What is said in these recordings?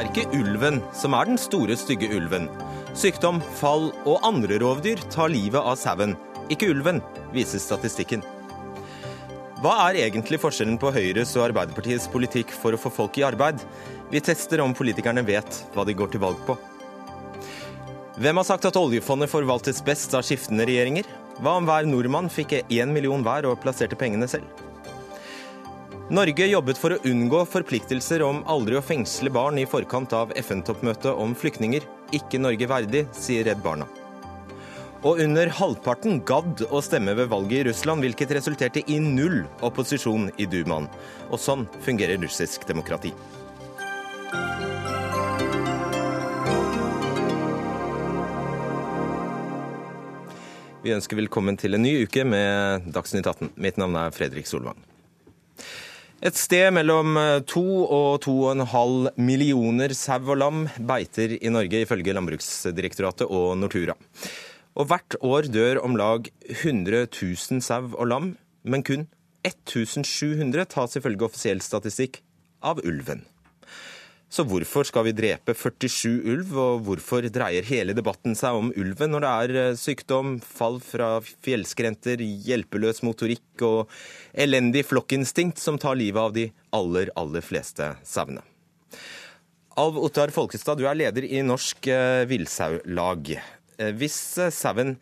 er ikke ulven som er den store, stygge ulven. Sykdom, fall og andre rovdyr tar livet av sauen, ikke ulven, viser statistikken. Hva er egentlig forskjellen på Høyres og Arbeiderpartiets politikk for å få folk i arbeid? Vi tester om politikerne vet hva de går til valg på. Hvem har sagt at oljefondet forvaltes best av skiftende regjeringer? Hva om hver nordmann fikk én million hver og plasserte pengene selv? Norge jobbet for å unngå forpliktelser om aldri å fengsle barn i forkant av FN-toppmøtet om flyktninger. Ikke Norge verdig, sier Redd Barna. Og under halvparten gadd å stemme ved valget i Russland, hvilket resulterte i null opposisjon i Dumaen. Og sånn fungerer russisk demokrati. Vi ønsker velkommen til en ny uke med Dagsnytt 18. Mitt navn er Fredrik Solvang. Et sted mellom to og to og en halv millioner sau og lam beiter i Norge, ifølge Landbruksdirektoratet og Nortura. Og hvert år dør om lag 100 000 sau og lam, men kun 1700 tas ifølge offisiell statistikk av ulven. Så hvorfor skal vi drepe 47 ulv, og hvorfor dreier hele debatten seg om ulven når det er eh, sykdom, fall fra fjellskrenter, hjelpeløs motorikk og elendig flokkinstinkt som tar livet av de aller, aller fleste sauene? Alv Ottar Folkestad, du er leder i Norsk eh, Villsaulag. Eh, hvis sauen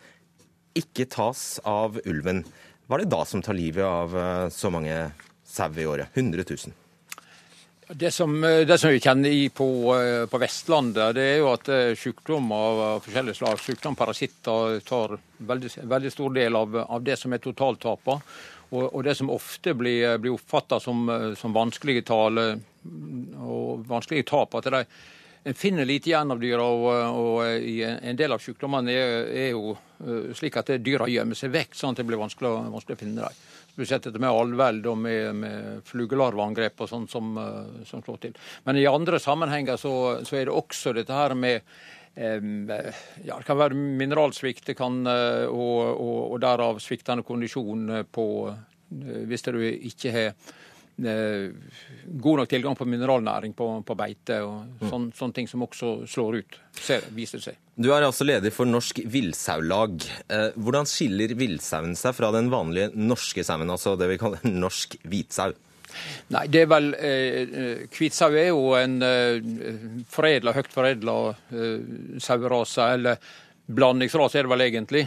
ikke tas av ulven, hva er det da som tar livet av så mange sau i året? 100 000? Det som, eh, det som, vi kjenner i på, eh, på, Vestlandet, det er jo at eh, sykdom av forskjellige slag, sykdom, parasitter, tar veldig, veldig stor del av, av, det som er totaltapet. Og, og, det som ofte blir, blir oppfatta som, som, vanskelige tale og vanskelige tap, at de, en finner lite igjen av dyra. Og, og en del av sykdommene er, er, jo slik at dyra gjemmer seg vekk, sånn at det blir vanskelig, vanskelig å finne dem budsjettet med allveld og med, med flugelarveangrep og sånt som, eh, som, slår til. Men i andre sammenhenger så, så er det også dette her med ja, Det kan være mineralsvikt det kan, eh, og, og, og derav sviktende kondisjon på hvis du ikke har Eh, god nok tilgang på mineralnæring på, på beite og mm. sånn, sånne ting som også slår ut, ser, viser seg. Du er altså leder for Norsk Villsaulag. Eh, hvordan skiller villsauen seg fra den vanlige norske sauen, altså det vi kaller norsk hvitsau? Nei, det er vel eh, Hvitsau er jo en eh, foredla, høyt foredla eh, sauerase, eller blandingsrase er det vel egentlig.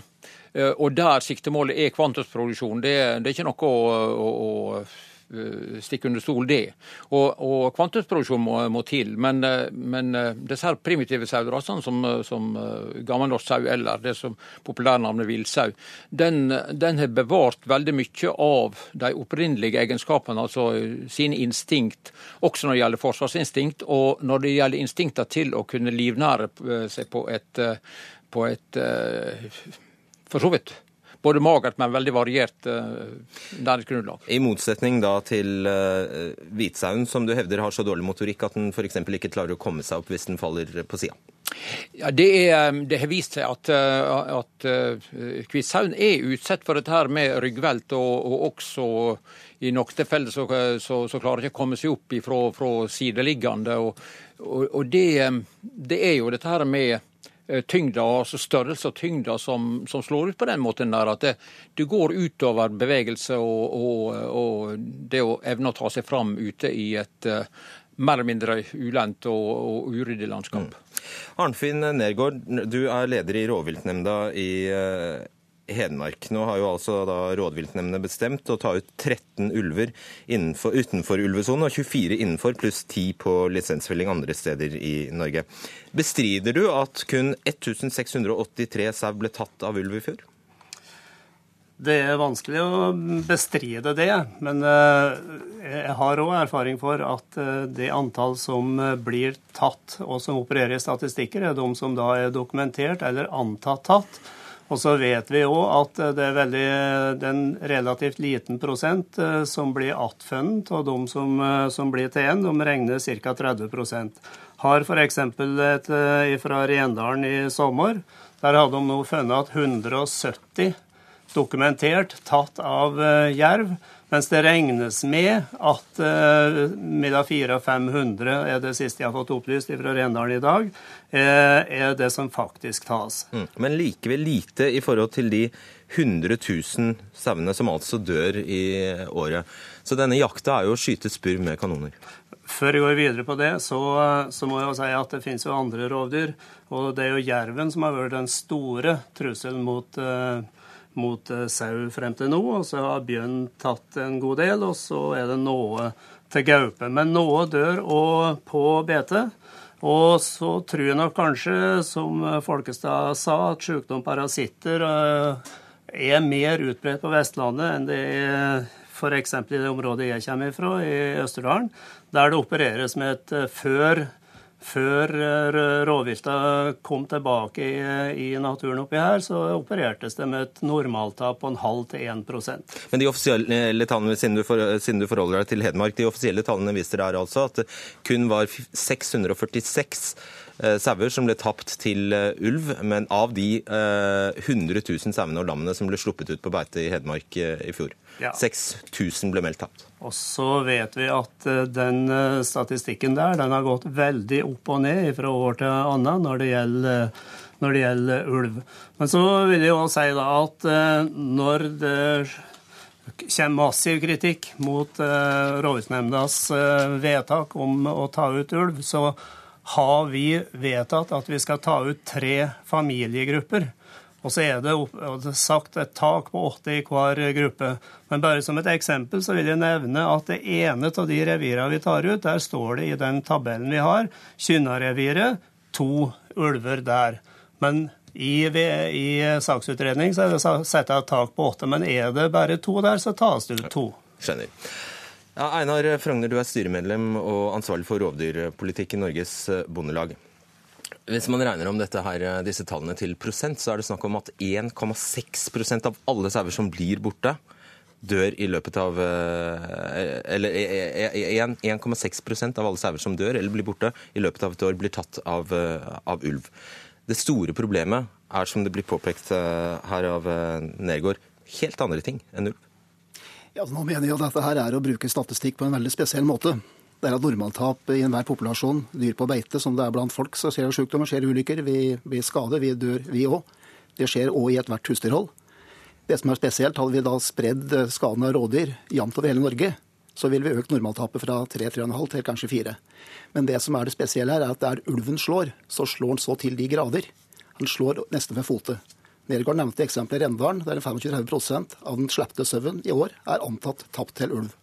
Eh, og der siktemålet er kvantumsproduksjon. Det, det, er ikke noe å, å, å Eh, stikke under stol det. Og, og kvantumsproduksjon må, må, til. Men, eh, men eh, disse her primitive sauerasene, som, som gammelnorsk sau eller det som populærnavnet villsau, den, den, har bevart veldig mye av de opprinnelige egenskapene, altså sine instinkt, også når det gjelder forsvarsinstinkt, og når det gjelder instinkter til å kunne livnære seg på et, på et for så vidt både magert, men veldig variert uh, næringsgrunnlag. I motsetning da til uh, hvitsauen, som du hevder har så dårlig motorikk at den f.eks. ikke klarer å komme seg opp hvis den faller på sida? Ja, det, er, det, har vist seg at, uh, at hvitsauen er utsatt for dette her med ryggvelt, og, og også i noen tilfeller så, så, så, klarer ikke å komme seg opp fra, fra sideliggende. Og, og, og det, det, er jo dette her med Eh, tyngda, altså størrelse og tyngda som, som, slår ut på den måten der at det, det går utover bevegelse og, og, og, det å evne å ta seg fram ute i et uh, mer eller mindre ulendt og, og uryddig landskap. Mm. Arnfinn Nergård, du er leder i rovviltnemnda i uh, Hedmark. Nå har jo altså da rovviltnemndene bestemt å ta ut 13 ulver innenfor, utenfor ulvesonen og 24 innenfor, pluss 10 på lisensfelling andre steder i Norge. Bestrider du at kun 1683 sau ble tatt av ulv i fjor? Det er vanskelig å bestride det, men eh, jeg har òg erfaring for at eh, det antall som blir tatt og som opererer i statistikker, er de som da er dokumentert eller antatt tatt. Og så vet vi òg at det er veldig, det er en relativt liten prosent eh, som blir attfunnet, og de som, eh, som blir til igjen, de regner ca. 30% Har f.eks. et eh, fra Rendalen i sommer. Der hadde de nå funnet at 170 dokumentert tatt av jerv. Mens det regnes med at eh, mellom 400 og 500 er det siste jeg har fått opplyst fra Rendalen i dag, eh, er det som faktisk tas. Mm. Men likevel lite i forhold til de 100 000 sauene som altså dør i året. Så denne jakta er jo å skyte spurv med kanoner. Før jeg går videre på det, så, så, må jeg jo si at det finnes jo andre rovdyr. Og det er jo jerven som har vært den store trusselen mot uh, mot eh, sau frem til nå. Og så har bjørn tatt en god del, og så er det noe til gaupe. Men noe dør òg på bete. Og så tror jeg nok kanskje, som Folkestad sa, at sykdom parasitter eh, er mer utbredt på Vestlandet enn det er f.eks. i det området jeg kommer fra, i Østerdalen, der det opereres med et eh, før før eh, rovvilta kom tilbake i, naturen oppi her, så operertes det med et normaltap på en halv til 1% Men de offisielle tallene, siden du, for, siden du, forholder deg til Hedmark, de offisielle tallene viser der altså at kun var 646 eh, sauer som ble tapt til eh, ulv, men av de eh, 100 000 sauene og lammene som ble sluppet ut på beite i Hedmark eh, i fjor. Ja. 6000 ble meldt tapt. Og så vet vi at eh, den eh, statistikken der den har gått veldig opp og ned fra år til annet når det gjelder, når det gjelder ulv. Men så vil jeg også si da at eh, når det kommer massiv kritikk mot rovviltnemndas vedtak om å ta ut ulv, så har vi vedtatt at vi skal ta ut tre familiegrupper. Og så er det sagt et tak på åtte i hver gruppe. Men bare som et eksempel så vil jeg nevne at det ene av de revirene vi tar ut, der står det i den tabellen vi har, Kynnareviret, to ulver der. Men i, i saksutredning så er det satt et tak på åtte. Men er det bare to der, så tas det ut to. Skjønner. Ja, Einar Frogner, du er styremedlem og ansvarlig for rovdyrpolitikk i Norges Bondelag. Hvis man regner om her, eh, disse tallene til prosent, så er det snakk om at 1,6% av alle sauer som blir borte, dør i løpet av eh, Eller 1,6% av alle sauer som dør eller blir borte i løpet av et år, blir tatt av, eh, av ulv. Det store problemet er, som det blir påpekt her av Nergård, helt andre ting enn ulv. Ja, nå mener jeg at dette her er å bruke statistikk på en veldig spesiell måte det er at normaltap i enhver populasjon, dyr på beite, som det er blant folk, så skjer sykdommer, skjer ulykker. Vi blir skadet, vi dør, vi òg. Det skjer òg i ethvert husdyrhold. Det som er spesielt, hadde vi da spredd skaden av rådyr jevnt over hele Norge, så ville vi økt normaltapet fra 3-3,5 til kanskje 4. Men det som er det spesielle her, er at der ulven slår, så slår den så til de grader. Han slår nesten med fotet. Nergård nevnte eksempelet Rendalen, der 25-30 av den slepte sauen i år er antatt tapt til ulv.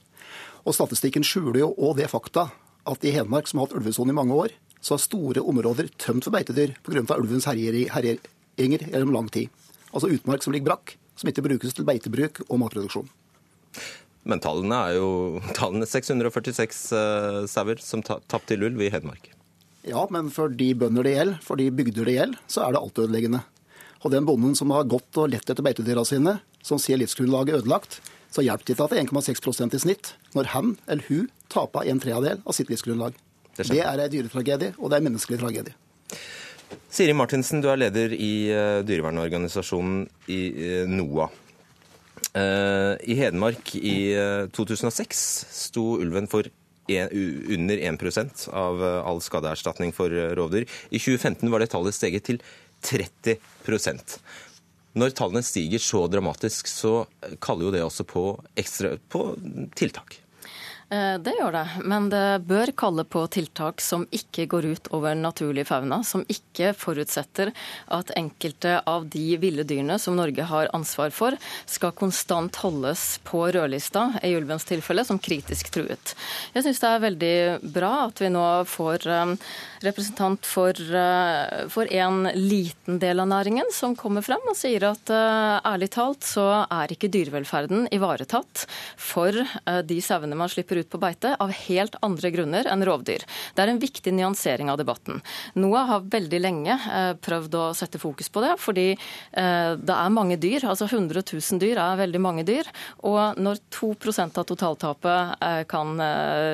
Og Statistikken skjuler jo òg det fakta at i Hedmark, som har hatt ulvesone i mange år, så er store områder tømt for beitedyr pga. ulvens herjinger gjennom lang tid. Altså utmark som ligger brakk, som ikke brukes til beitebruk og matproduksjon. Men tallene er jo tallene 646 uh, sauer som tapte til ulv i Hedmark. Ja, men for de bønder det gjelder, for de bygder det gjelder, så er det altødeleggende. Og den bonden som har gått og lett etter beitedyra sine, som ser livsgrunnlaget ødelagt, så hjelper det ikke at det er 1,6% i snitt når han eller hun taper en tredjedel av sitt livsgrunnlag. Det, det er en dyretragedie, og det er en menneskelig tragedie. Siri Martinsen, du er leder i uh, dyrevernorganisasjonen i uh, NOAH. Uh, I Hedmark i 2006 sto ulven for en, under 1% av all skadeerstatning for rovdyr. I 2015 var det tallet steget til 30 når tallene stiger så dramatisk, så kaller jo det også på, ekstra, på tiltak. Eh, det gjør det, men det bør kalle på tiltak som ikke går ut over naturlig fauna, som ikke forutsetter at enkelte av de ville dyrene som Norge har ansvar for, skal konstant holdes på rødlista, i ulvens tilfelle, som kritisk truet. Jeg syns det er veldig bra at vi nå får eh, representant for, eh, for en liten del av næringen som kommer frem og sier at ærlig talt så er ikke dyrevelferden ivaretatt for de sauene man slipper går ut på beite av helt andre grunner enn rovdyr. Det er en viktig nyansering av debatten. NOAH har veldig lenge eh, prøvd å sette fokus på det, fordi eh, det er mange dyr. altså 100 000 dyr er veldig mange dyr. Og når 2 av totaltapet eh, kan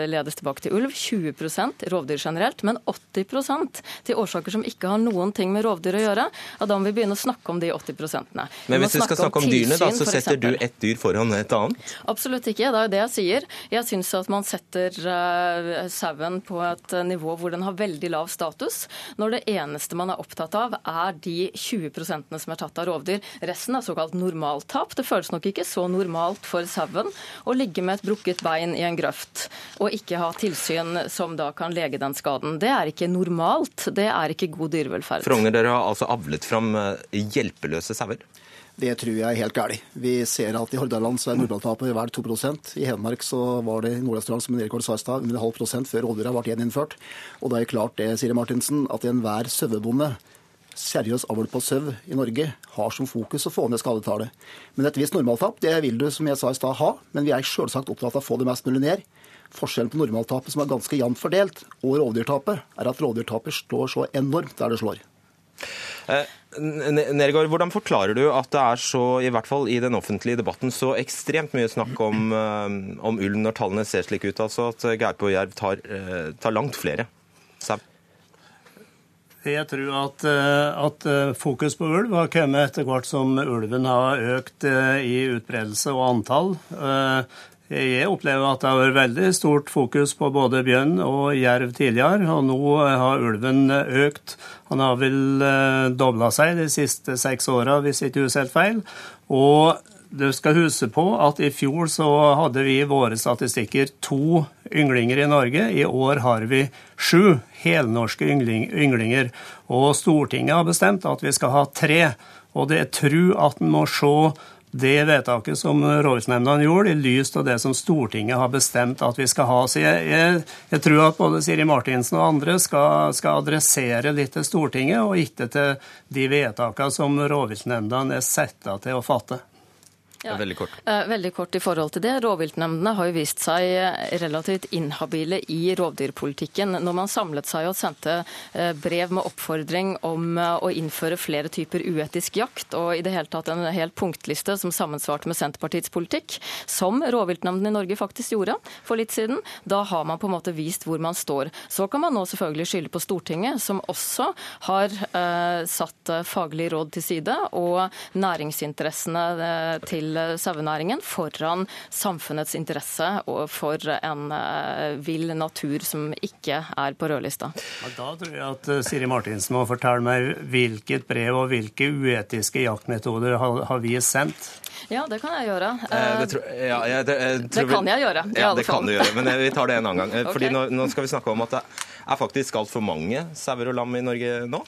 ledes tilbake til ulv, 20% rovdyr generelt, men 80% til årsaker som ikke har noen ting med rovdyr å gjøre, ja, da må vi begynne å snakke om de 80 -ene. Men hvis vi skal snakke om, om dyrene, da, så setter du ett dyr foran et annet? Absolutt ikke, det er jo det jeg sier. Jeg syns at man setter uh, sauen på et nivå hvor den har veldig lav status, når det eneste man er opptatt av, er de 20% som er tatt av rovdyr. Resten er såkalt normaltap. Det føles nok ikke så normalt for sauen å ligge med et brukket bein i en grøft og ikke ha tilsyn som da kan lege den skaden. Det er ikke normalt. Det er ikke god dyrevelferd. Frogner, dere har altså avlet fram eh, hjelpeløse sauer? Det tror jeg er helt galt. Vi ser at i Hordaland så er normaltapet vel 2% I Hedmark så var det i som Erik sa i stad, under halv prosent før rovdyra ble gjeninnført. Og det er klart det, Siri Martinsen, at enhver sauebonde seriøs avl på sau i Norge har som fokus å få ned skadetallet. Men et visst normaltap det vil du, som jeg sa i stad, ha. Men vi er selvsagt opptatt av å få det mest mulig ned. Forskjellen på normaltapet, som er ganske jevnt fordelt, og rovdyrtapet, er at rovdyrtapet står så enormt der det slår. Eh, Nergård, hvordan forklarer du at det er så, i hvert fall i den offentlige debatten, så ekstremt mye snakk om, eh, om ulv når tallene ser slik ut? Altså at gaupe og jerv tar, eh, tar, langt flere sau? Jeg tror at, at, fokus på ulv har kommet etter hvert som ulven har økt i utbredelse og antall. Jeg opplever at det har vært veldig stort fokus på både bjørn og jerv tidligere, og nå har ulven økt. Han har vel eh, dobla seg de siste seks åra, hvis ikke husker helt feil. Og du skal huske på at i fjor så hadde vi i våre statistikker to ynglinger i Norge. I år har vi sju helnorske ynglinger. Og Stortinget har bestemt at vi skal ha tre. Og det er tru at en må se det vedtaket som rovviltnemndene gjorde, i lys av det som Stortinget har bestemt at vi skal ha. Så jeg, jeg, jeg tror at både Siri Martinsen og andre skal, skal, adressere litt til Stortinget, og ikke til de vedtakene som rovviltnemndene er satt til å fatte. Ja. Veldig kort. Eh, veldig kort i forhold til det. Rovviltnemndene har jo vist seg eh, relativt inhabile i rovdyrpolitikken. Når man samlet seg og sendte eh, brev med oppfordring om å innføre flere typer uetisk jakt, og i det hele tatt en hel punktliste som sammensvarte med Senterpartiets politikk, som rovviltnemndene i Norge faktisk gjorde for litt siden, da har man på en måte vist hvor man står. Så kan man nå selvfølgelig skylde på Stortinget, som også har eh, satt faglige råd til side, og næringsinteressene til sauenæringen foran samfunnets interesse og for en eh, vill natur som ikke er på rødlista. Ja, da tror jeg at eh, Siri Martinsen må fortelle meg hvilket brev og hvilke uetiske jaktmetoder har vi sendt? Ja, det kan jeg gjøre. Eh, det, tror, ja, jeg, det, jeg det kan jeg gjøre. Ja, det kan du gjøre, men vi tar det en annen gang. Fordi okay. nå, nå, skal vi snakke om at det er faktisk altfor mange sauer og lam i Norge nå.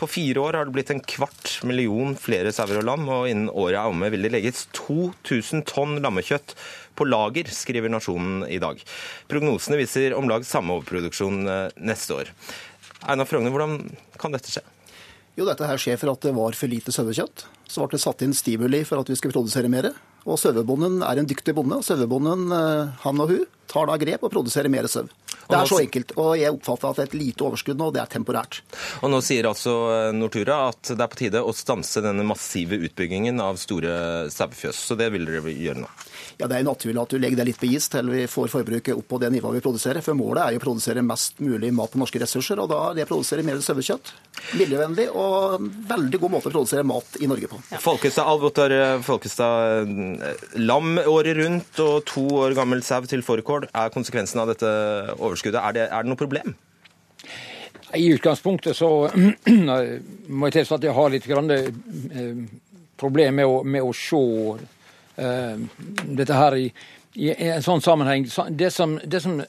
På fire år har det blitt en kvart million flere sauer og lam, og innen året er omme vil det legges 2000 tonn lammekjøtt på lager, skriver Nasjonen i dag. Prognosene viser om lag samme overproduksjon eh, neste år. Einar Frogner, hvordan kan dette skje? Jo, dette her skjer for at det var for lite sauekjøtt. Så ble det satt inn stimuli for at vi skulle produsere mer. Og sauebonden er en dyktig bonde. Sauebonden, eh, han og hun, tar da grep og produserer mer sau. Det er så enkelt. Og jeg oppfatter at det er et lite overskudd nå, det er temporært. Og nå sier altså eh, Nortura at det er på tide å stanse denne massive utbyggingen av store sauefjøs. Så det vil dere gjøre nå? Ja, Det er naturlig at du legger det litt på is til vi får forbruket opp på det nivået vi produserer. For målet er jo å produsere mest mulig mat på norske ressurser, og da er det å produsere mer sauekjøtt. Miljøvennlig og veldig god måte å produsere mat i Norge på. Ja. Folkestad, Alvotar Folkestad, lam året rundt og to år gammel sau til fårikål er konsekvensen av dette overskuddet. Er det, er det noe problem? I utgangspunktet så må jeg tilstå at jeg har litt grann, eh, problem med å, med å se dette her i, i, en sånn sammenheng. Det som, det som uh,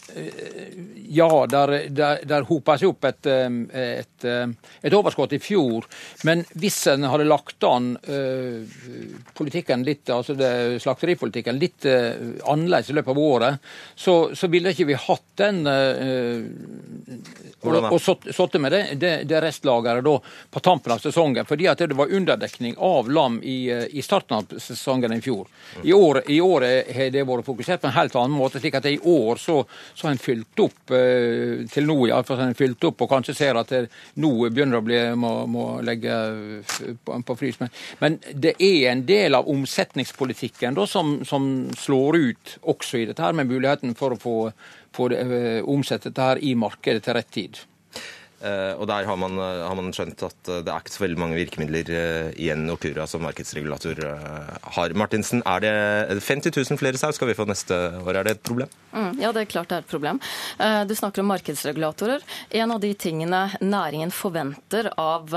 Ja, der, der, der hopa seg opp et, et, et, overskudd i fjor. Men hvis en hadde lagt an politikken litt, altså det, slakteripolitikken litt annerledes i løpet av året, så, så ville ikke vi hatt den og, og satte med det, det, det restlageret da på tampen av sesongen, fordi at det var underdekning av lam i, eh, i starten av sesongen i fjor. I år, i år har det vært fokusert på en helt annen måte, slik at i år så, har en fylt opp eh, til nå iallfall en fylt opp, og kanskje ser at det, nå begynner å bli må, må legge på, på frys. Men, men, det er en del av omsetningspolitikken da, som, som slår ut også i dette her med muligheten for å få få det, eh, omsette dette her i markedet til rett tid. Uh, og der har man, har man, skjønt at det er ikke så veldig mange virkemidler igjen Nortura som markedsregulator har. Martinsen, er det 50 000 flere sau skal vi få neste år? Er det et problem? Mm, ja, det er klart det er et problem. Du snakker om markedsregulatorer. En av de tingene næringen forventer av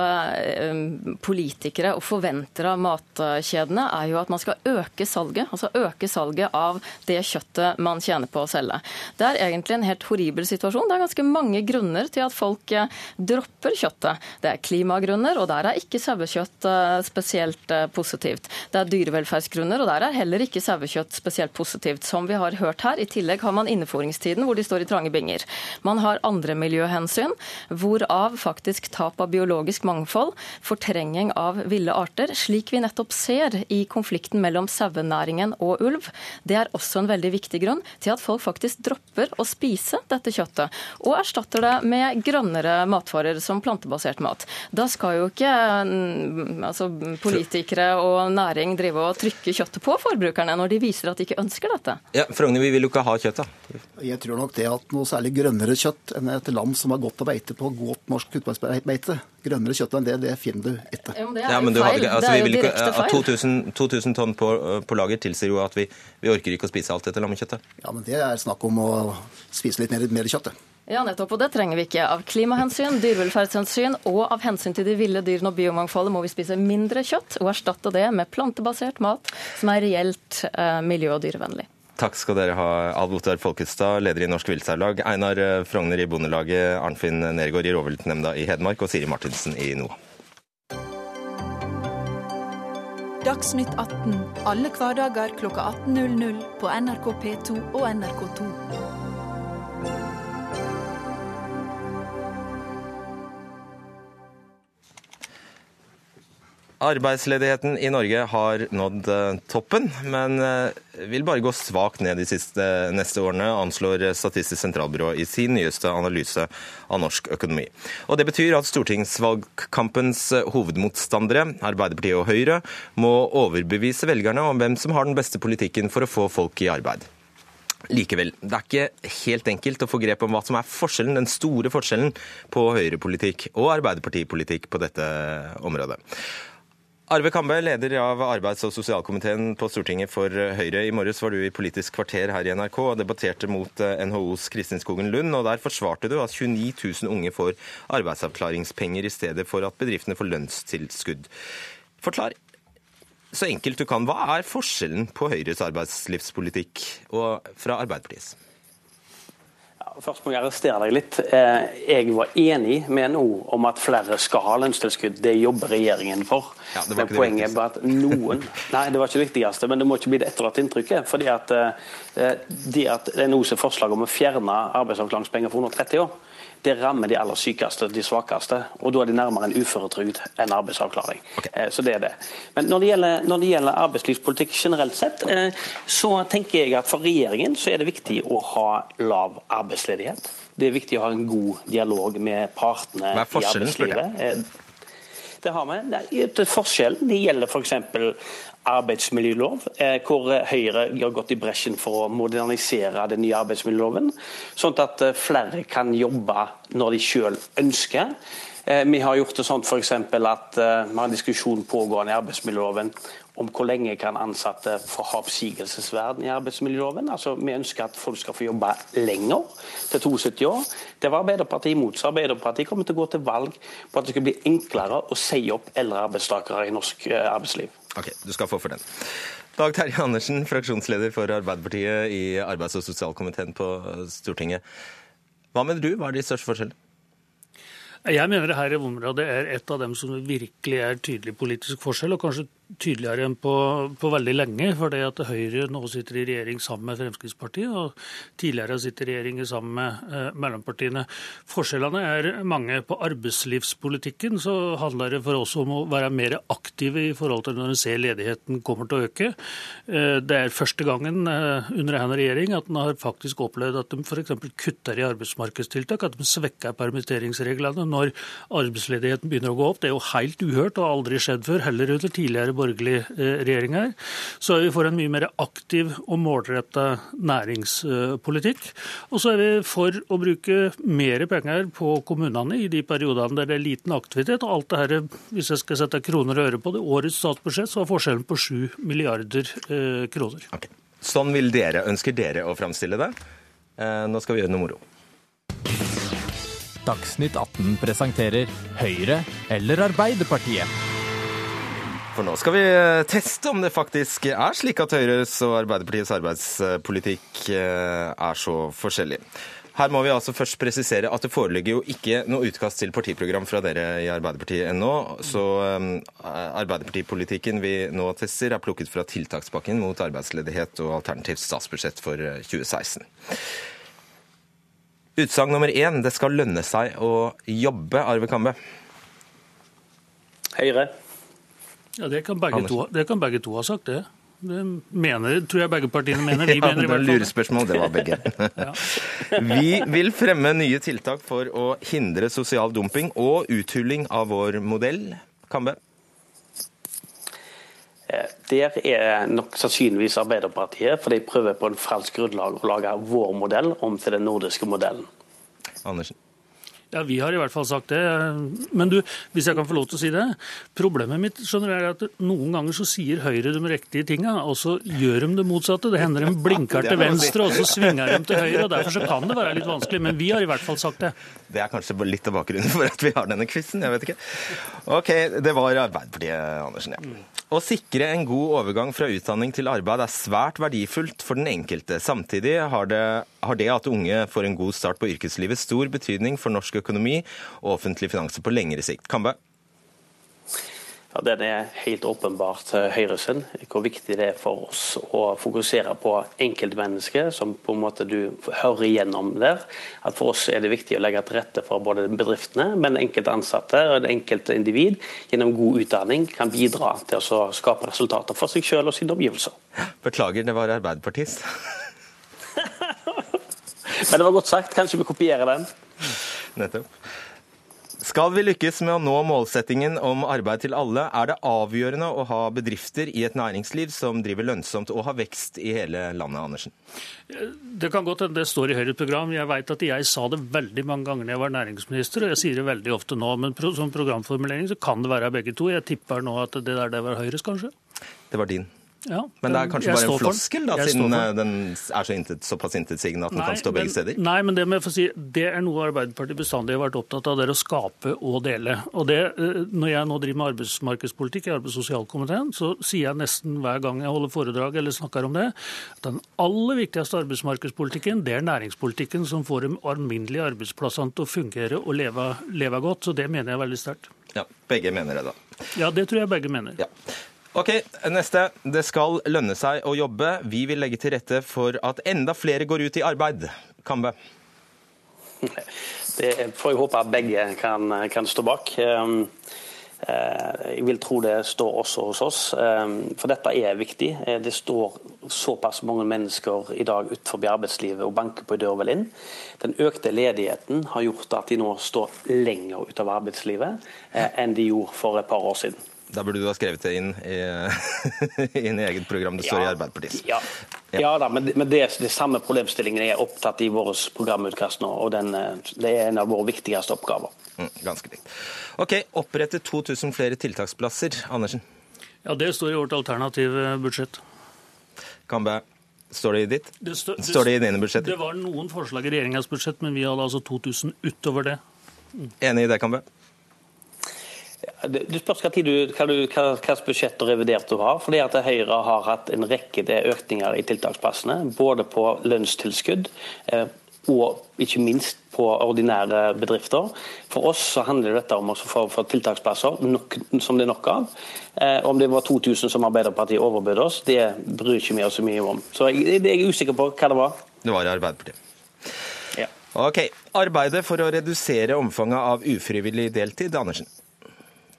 politikere og forventer av matkjedene, er jo at man skal øke salget. Altså øke salget av det kjøttet man tjener på å selge. Det er egentlig en helt horribel situasjon. Det er ganske mange grunner til at folk dropper kjøttet. Det er klimagrunner, og der er ikke sauekjøtt eh, spesielt eh, positivt. Det er dyrevelferdsgrunner, og der er heller ikke sauekjøtt spesielt positivt. Som vi har hørt her. I tillegg har man innefòringstiden, hvor de står i trange binger. Man har andre miljøhensyn, hvorav faktisk tap av biologisk mangfold, fortrenging av ville arter, slik vi nettopp ser i konflikten mellom sauenæringen og ulv. Det er også en veldig viktig grunn til at folk faktisk dropper å spise dette kjøttet, og erstatter det med grønnere matvarer som plantebasert mat. Da skal jo ikke mm, altså, politikere og næring drive og trykke kjøttet på forbrukerne når de viser at de ikke ønsker dette. Ja, Frogner, vi vil jo ikke ha kjøtt, da. Jeg tror nok det at noe særlig grønnere kjøtt enn et lam som har gått å beite på godt norsk utmarksbeite, grønnere kjøtt enn det, det finner du ikke. Ja, men det er ja, men jo feil. Altså, det er jo direkte feil. 2000, 2000 tonn på, på, lager tilsier jo at vi, vi orker ikke å spise alt dette lammekjøttet. Ja, men det er snakk om å spise litt mer, mer kjøtt. Ja, nettopp. Og det trenger vi ikke. Av klimahensyn, dyrevelferdshensyn og av hensyn til de ville dyrene og biomangfoldet må vi spise mindre kjøtt og erstatte det med plantebasert mat som er reelt eh, miljø- og dyrevennlig. Takk skal dere ha, Alv Ottar Folkestad, leder i Norsk Viltsauglag, Einar eh, Frogner i Bondelaget, Arnfinn Nergård i Rovviltnemnda i Hedmark og Siri Martinsen i NOA. Dagsnytt 18 alle hverdager klokka 18.00 på NRK P2 og NRK2. Arbeidsledigheten i Norge har nådd eh, toppen, men eh, vil bare gå svakt ned de siste, neste årene, anslår Statistisk sentralbyrå i sin nyeste analyse av norsk økonomi. Og Det betyr at stortingsvalgkampens hovedmotstandere, Arbeiderpartiet og Høyre, må overbevise velgerne om hvem som har den beste politikken for å få folk i arbeid. Likevel, det er ikke helt enkelt å få grep om hva som er forskjellen, den store forskjellen på høyrepolitikk og arbeiderpartipolitikk på dette området. Arve Kambe, leder av arbeids- og sosialkomiteen på Stortinget for Høyre. I morges var du i Politisk kvarter her i NRK og debatterte mot eh, NHOs Kristin Skogen Lund. og Der forsvarte du at 29 000 unge får arbeidsavklaringspenger i stedet for at bedriftene får lønnstilskudd. Forklar så enkelt du kan. Hva er forskjellen på Høyres arbeidslivspolitikk og fra Arbeiderpartiets? Først må jeg arrestere deg litt. Eh, jeg var enig med NHO om at flere skal ha lønnstilskudd. Det jobber regjeringen for. Ja, men poenget er at noen Nei, det var ikke det viktigste, men det må ikke bli det etterlatte inntrykket. fordi at eh, det at NHOs forslag om å fjerne arbeidsavklaringspenger for 130 år, det rammer de aller sykeste, de svakeste. Og da er de nærmere en uføretrygd enn arbeidsavklaring. Okay. Eh, så det er det. Men når det, gjelder, når det gjelder arbeidslivspolitikk generelt sett, eh, så tenker jeg at for regjeringen så er det viktig å ha lav arbeidsledighet. Det er viktig å ha en god dialog med partene i arbeidslivet. Eh, det har vi. Det, forskjellen det gjelder f.eks arbeidsmiljølov, eh, hvor Høyre har gått i bresjen for å modernisere den nye arbeidsmiljøloven, sånn at eh, flere kan jobbe når de selv ønsker. Eh, vi har gjort det sånn f.eks. at vi har en diskusjon pågående i arbeidsmiljøloven om hvor lenge kan ansatte få ha oppsigelsesvern i arbeidsmiljøloven. Altså, Vi ønsker at folk skal få jobbe lenger, til 72 år. Det var Arbeiderpartiet imot. Så Arbeiderpartiet kommer til å gå til valg på at det skal bli enklere å si opp eldre arbeidstakere i norsk arbeidsliv. Ok, du skal få for den. Dag Terje Andersen, fraksjonsleder for Arbeiderpartiet i arbeids- og sosialkomiteen på Stortinget. Hva mener du, hva er de største forskjellene? Jeg mener det her området er et av dem som virkelig er tydelig politisk forskjell, og kanskje tydeligere enn på, på veldig lenge. For det at Høyre nå sitter i regjering sammen med Fremskrittspartiet, og tidligere har sittet i regjering sammen med eh, mellompartiene. Forskjellene er mange. På arbeidslivspolitikken så handler det for oss om å være mer aktive i forhold til når en ser ledigheten kommer til å øke. Eh, det er første gangen eh, under denne regjering at en har faktisk opplevd at de f.eks. kutter i arbeidsmarkedstiltak, at de svekker permitteringsreglene når arbeidsledigheten begynner å gå opp. Det er jo helt uhørt og aldri skjedd før, heller under tidligere borgerlig eh, regjering her, så er vi for en mye mer aktiv og målretta næringspolitikk. Og så er vi for å bruke mer penger på kommunene i de periodene der det er liten aktivitet. Og alt det her, hvis jeg skal sette kroner og øre på det, årets statsbudsjett så var forskjellen på 7 milliarder eh, kroner. Okay. Sånn vil dere, ønsker dere å framstille det. Eh, nå skal vi gjøre noe moro. Dagsnytt 18 presenterer Høyre eller Arbeiderpartiet. For nå skal vi eh, teste om det faktisk er slik at Høyres og Arbeiderpartiets arbeidspolitikk eh, er så forskjellig. Her må vi altså først presisere at det foreligger jo ikke noe utkast til partiprogram fra dere i Arbeiderpartiet ennå. Så um, Arbeiderpartipolitikken vi nå tester, er plukket fra tiltakspakken mot arbeidsledighet og alternativt statsbudsjett for 2016. Utsagn nummer én det skal lønne seg å jobbe, Arve Kambe. Høyre. Ja, det kan begge, to, det kan begge to ha sagt, det. Det mener, tror jeg begge partiene mener. Vi ja, mener i hvert fall. Lurespørsmål, det var begge. Vi vil fremme nye tiltak for å hindre sosial dumping og uthuling av vår modell. Kambe? Eh, der er nok sannsynligvis Arbeiderpartiet, for de prøver på en falsk grunnlag å lage vår modell om til den nordiske modellen. Andersen? Ja, Vi har i hvert fall sagt det. Men du, hvis jeg kan få lov til å si det. Problemet mitt skjønner jeg, er at noen ganger så sier Høyre de riktige tinga, og så gjør de det motsatte. Det hender de blinker til venstre, og så svinger de til høyre. og Derfor så kan det være litt vanskelig. Men vi har i hvert fall sagt det. Det er kanskje litt av bakgrunnen for at vi har denne quizen. Jeg vet ikke. OK, det var Arbeiderpartiet, Andersen. ja. Å sikre en god overgang fra utdanning til arbeid er svært verdifullt for den enkelte. Samtidig har det, har det at unge får en god start på yrkeslivet stor betydning for norsk økonomi og offentlige finanser på lengre sikt. Kambe? Ja, Den er helt åpenbart Høyre sin. Hvor viktig det er for oss å fokusere på enkeltmennesket, som på en måte du hører igjennom der. At For oss er det viktig å legge til rette for både bedriftene, men enkelte ansatte og det enkelte individ gjennom god utdanning kan bidra til å skape resultater for seg selv og sine omgivelser. Beklager, det var arbeiderpartist. men det var godt sagt. Kanskje vi kopierer den. Nettopp. Skal vi lykkes med å nå målsettingen om arbeid til alle, er det avgjørende å ha bedrifter i et næringsliv som driver lønnsomt og har vekst i hele landet, Andersen? Det kan godt hende det står i Høyres program. Jeg vet at jeg sa det veldig mange ganger da jeg var næringsminister, og jeg sier det veldig ofte nå. Men som programformulering så kan det være begge to. Jeg tipper nå at det der det var Høyres, kanskje? Det var din. Ja, men det er kanskje bare en floskel, da, siden eh, den er så intet, såpass intetsigende at den nei, kan stå begge steder? Nei, men det, si, det, er noe Arbeiderpartiet bestandig har vært opptatt av, det er å skape og dele. Og det, eh, Når jeg nå driver med arbeidsmarkedspolitikk i arbeids- og sosialkomiteen, så sier jeg nesten hver gang jeg holder foredrag eller snakker om det, at den aller viktigste arbeidsmarkedspolitikken, det er næringspolitikken som får de alminnelige arbeidsplassene til å fungere og leve, leve godt. Så det mener jeg veldig sterkt. Ja, Begge mener det, da. Ja, det tror jeg begge mener. Ja. Ok, Neste. Det skal lønne seg å jobbe. Vi vil legge til rette for at enda flere går ut i arbeid. Kambe? Det får jeg håpe at begge kan, kan stå bak. Ehm, eh, jeg vil tro det står også hos oss, ehm, for dette er viktig. Eh, det står såpass mange mennesker i dag utenfor arbeidslivet og banker på døra vel inn. Den økte ledigheten har gjort at de nå står lenger utover arbeidslivet eh, enn de gjorde for et par år siden. Da burde du ha skrevet det inn i, inn i eget program. Det står ja, i Arbeiderpartiet. Ja. ja. da, men, men det, det samme problemstillingen er opptatt i vårt programutkast nå. og den, Det er en av våre viktigste oppgaver. Mm, ganske likt. Ok, Opprette 2000 flere tiltaksplasser. Andersen? Ja, Det står i vårt alternative budsjett. Kambe? Står det i ditt? Det, stå, det, står det i dine budsjetter? Det var noen forslag i regjeringas budsjett, men vi hadde altså 2000 utover det. Mm. Enig i det, Kambe? Det spørs hva, du, hva, du, hva, hva budsjett og revidert du har. fordi at Høyre har hatt en rekke økninger i tiltaksplassene. Både på lønnstilskudd, eh, og ikke minst på ordinære bedrifter. For oss så handler dette om å få, få tiltaksplasser nok, som det er nok av. Eh, om det var 2000 som Arbeiderpartiet overbød oss, det bryr ikke vi oss så mye om. Så jeg, jeg er usikker på hva det var. Det var Arbeiderpartiet. Ja. Ok. Arbeidet for å redusere omfanget av ufrivillig deltid, Andersen?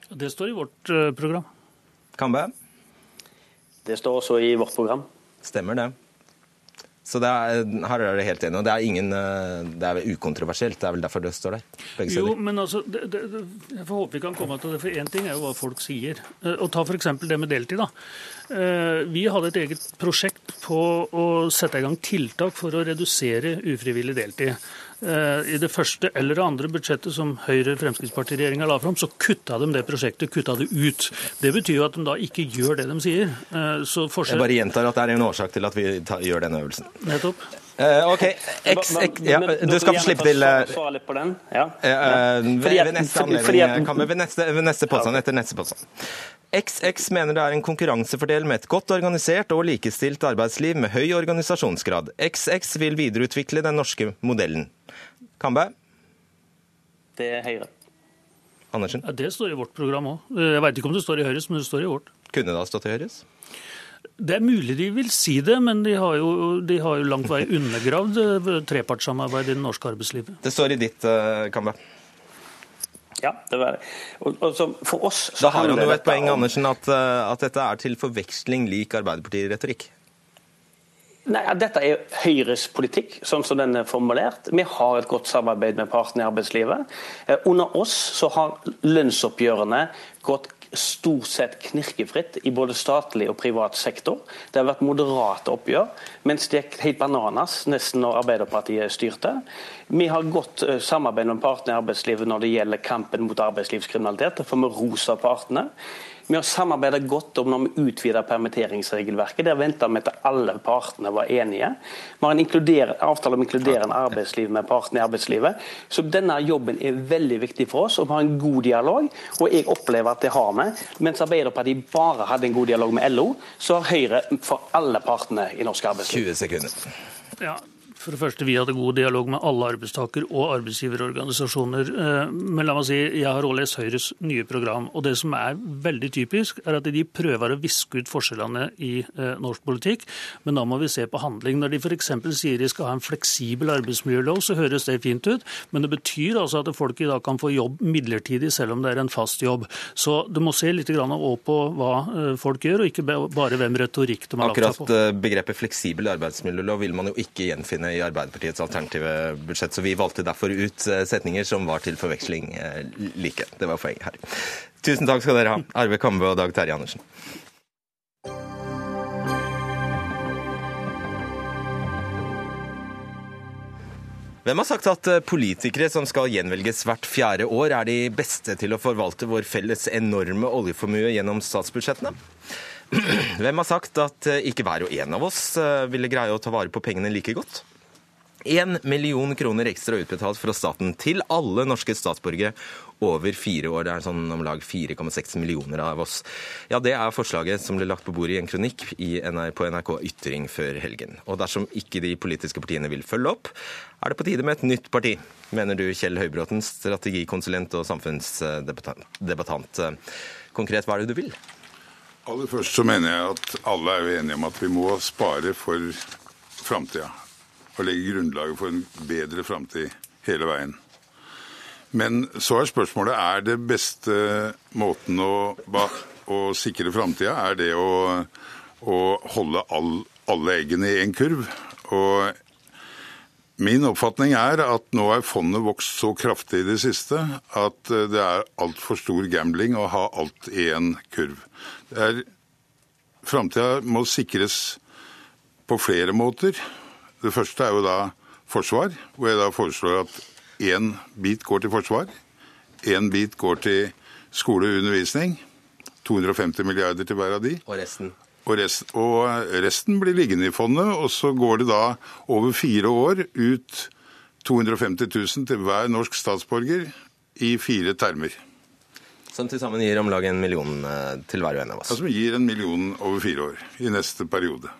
Det står i vårt uh, program. Kambe? Det står også i vårt program. Stemmer det. Så er, her er det helt enig. og det er, ingen, eh, det er ukontroversielt. Det er vel derfor det står der. Jo, men altså, det, det, Jeg får håpe vi kan komme til det. For én ting er jo hva folk sier. Eh, og Ta f.eks. det med deltid. da. Eh, vi hadde et eget prosjekt på å sette i gang tiltak for å redusere ufrivillig deltid. Eh, I det første eller det andre budsjettet som Høyre-Fremskrittsparti-regjeringa la fram, så kutta de det prosjektet kutta det ut. Det betyr jo at de da ikke gjør det de sier. Eh, så forskjell... Jeg bare gjentar at det er en årsak til at vi tar, gjør denne øvelsen. Nettopp. Uh, OK. X, X, ja, du skal få slippe til uh, ved, neste anledning, kan vi ved neste, ved neste påstand, etter neste påstand. XX mener det er en konkurransefordel med et godt organisert og likestilt arbeidsliv med høy organisasjonsgrad. XX vil videreutvikle den norske modellen. Kambe? Det er Høyre. Andersen? Ja, det står i vårt program òg. Jeg veit ikke om det står i Høyres, men det står i vårt. Kunne det ha stått i Høyres? Det er mulig de vil si det, men de har jo, de har jo langt vei undergravd eh, trepartssamarbeidet i det norske arbeidslivet. Det står i ditt, uh, Kambe. Ja, det var det. Og, og for oss så Da har han jo et poeng, om... Andersen, at, uh, at, dette er til forveksling lik Arbeiderparti-retorikk. Nei, Dette er Høyres politikk, sånn som den er formulert. Vi har et godt samarbeid med partene i arbeidslivet. Under oss så har lønnsoppgjørene gått stort sett knirkefritt i både statlig og privat sektor. Det har vært moderate oppgjør, mens det gikk helt bananas nesten når Arbeiderpartiet styrte. Vi har godt eh, samarbeid med partene i arbeidslivet når det gjelder kampen mot arbeidslivskriminalitet. Det får vi ros av partene. Vi har samarbeidet godt om når vi utvider permitteringsregelverket. Der venta vi til alle partene var enige. Vi har en avtale om inkluderende arbeidsliv med partene i arbeidslivet. Så denne jobben er veldig viktig for oss, og vi har en god dialog. Og jeg opplever at det har vi. Mens Arbeiderpartiet bare hadde en god dialog med LO, så har Høyre for alle partene i norsk arbeidsliv. 20 sekunder. Ja, for det første, Vi hadde god dialog med alle arbeidstaker- og arbeidsgiverorganisasjoner. Eh, men la meg si, jeg har også lest Høyres nye program. og Det som er veldig typisk, er at de prøver å viske ut forskjellene i eh, norsk politikk. Men da må vi se på handling. Når de f.eks. sier de skal ha en fleksibel arbeidsmiljølov, så høres det fint ut. Men det betyr altså at folk i dag kan få jobb midlertidig, selv om det er en fast jobb. Så du må se litt på hva eh, folk gjør, og ikke bare hvem retorikk de har lagt seg på. Akkurat begrepet fleksibel arbeidsmiljølov vil man jo ikke gjenfinne i Arbeiderpartiets alternative budsjett. Så vi valgte derfor ut eh, setninger som var til forveksling eh, like. Det var poenget her. Tusen takk skal dere ha, Arve Kambe og Dag Terje Andersen. Hvem har sagt at eh, politikere som skal gjenvelges hvert fjerde år, er de beste til å forvalte vår felles enorme oljeformue gjennom statsbudsjettene? Hvem har sagt at ikke hver og en av oss ville greie å ta vare på pengene like godt? 1 million kroner ekstra utbetalt fra staten til alle norske statsborgere over fire år. Det er sånn om lag 4,6 millioner av oss. Ja, Det er forslaget som ble lagt på bordet i en kronikk på NRK Ytring før helgen. Og dersom ikke de politiske partiene vil følge opp, er det på tide med et nytt parti, mener du Kjell Høybråten, strategikonsulent og samfunnsdebattant. Konkret, hva er det du vil? Aller først så mener jeg at alle er enige om at vi må spare for framtida og legge grunnlaget for en bedre framtid hele veien. Men så er spørsmålet er det beste måten å, å sikre framtida, er det å, å holde all, alle eggene i én kurv. Og Min oppfatning er at nå er fondet vokst så kraftig i det siste at det er altfor stor gambling å ha alt i én kurv. Framtida må sikres på flere måter. Det første er jo da forsvar, hvor jeg da foreslår at én bit går til forsvar. Én bit går til skole og undervisning. 250 milliarder til hver av de. Og resten? Og, rest, og resten blir liggende i fondet, og så går det da over fire år ut 250 000 til hver norsk statsborger i fire termer. Som til sammen gir om lag en million eh, til hver og en av oss? Ja, som gir en million over fire år i neste periode.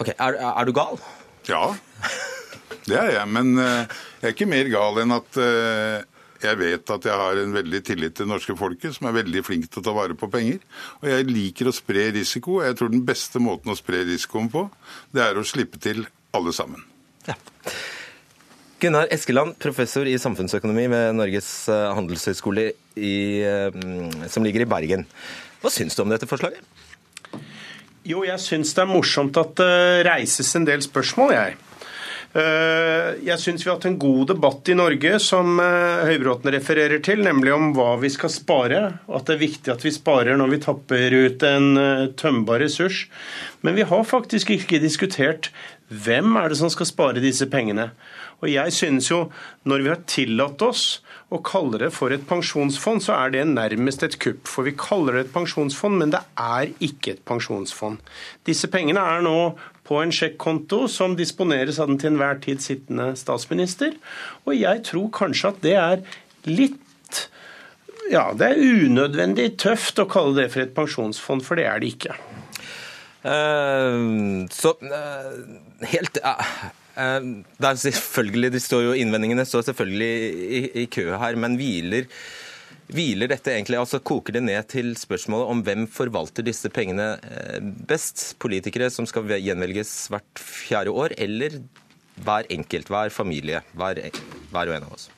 Ok, Er, er du gal? Ja. Det er jeg, men jeg er ikke mer gal enn at jeg vet at jeg har en veldig tillit til det norske folket, som er veldig flink til å ta vare på penger. Og jeg liker å spre risiko. Jeg tror den beste måten å spre risikoen på, det er å slippe til alle sammen. Ja. Gunnar Eskeland, professor i samfunnsøkonomi ved Norges eh, handelshøyskole i, eh, som ligger i Bergen. Hva syns du om dette forslaget? Jo, jeg syns det er morsomt at det reises en del spørsmål, jeg. Eh, jeg syns vi har hatt en god debatt i Norge som eh, Høybråten refererer til, nemlig om hva vi skal spare, og at det er viktig at vi sparer når vi tapper ut en eh, tømbar ressurs. Men vi har faktisk ikke diskutert hvem er det som skal spare disse pengene. Og jeg synes jo, når vi har tillatt oss å kalle det for et pensjonsfond, så er det nærmest et kupp. For vi kaller det et pensjonsfond, men det er ikke et pensjonsfond. Disse pengene er nå på en sjekkonto som disponeres av den til enhver tid sittende statsminister. Og jeg tror kanskje at det er litt Ja, det er unødvendig tøft å kalle det for et pensjonsfond, for det er det ikke. Uh, så uh, helt uh, det er selvfølgelig, de står jo Innvendingene står selvfølgelig i, i kø her, men hviler Hviler dette egentlig, altså Koker det ned til spørsmålet om hvem forvalter disse pengene eh, best? Politikere som skal gjenvelges hvert fjerde år, eller hver enkelt, hver familie, hver, hver og en av oss?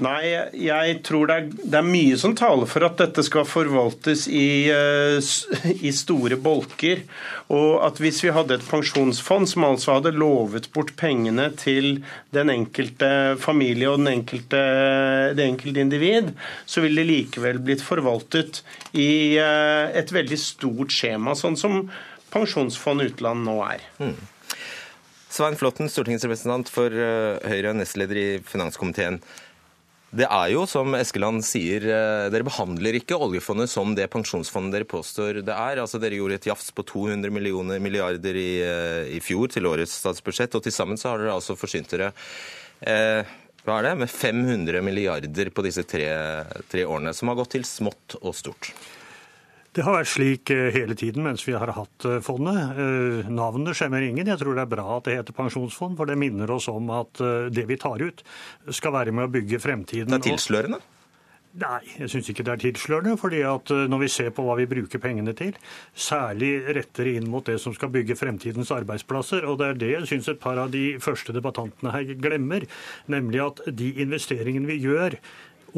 Nei, jeg tror det er, det er, mye som taler for at dette skal forvaltes i, eh, i, store bolker. Og at hvis vi hadde et pensjonsfond som altså hadde lovet bort pengene til den enkelte familie og den enkelte, det enkelte individ, så ville det likevel blitt forvaltet i eh, et veldig stort skjema, sånn som Pensjonsfond utland nå er. Mm. Svein Flåtten, stortingsrepresentant for eh, Høyre og nestleder i finanskomiteen. Det er jo, som Eskeland sier, eh, dere behandler ikke oljefondet som det pensjonsfondet dere påstår det er. Altså, Dere gjorde et jafs på 200 millioner milliarder i, eh, i fjor til årets statsbudsjett, og til sammen så har dere altså forsynt dere eh, hva er det, med 500 milliarder på disse tre, tre årene, som har gått til smått og stort. Det har vært slik eh, hele tiden mens vi har hatt eh, fondet. Eh, navnet skjemmer ingen. Jeg tror det er bra at det heter pensjonsfond, for det minner oss om at det vi tar ut, skal være med å bygge fremtiden. Det er tilslørende? Nei, jeg syns ikke det er tilslørende. fordi at når vi ser på hva vi bruker pengene til, særlig retter inn mot det som skal bygge fremtidens arbeidsplasser, og det er det jeg syns et par av de første debattantene her glemmer, nemlig at de investeringene vi gjør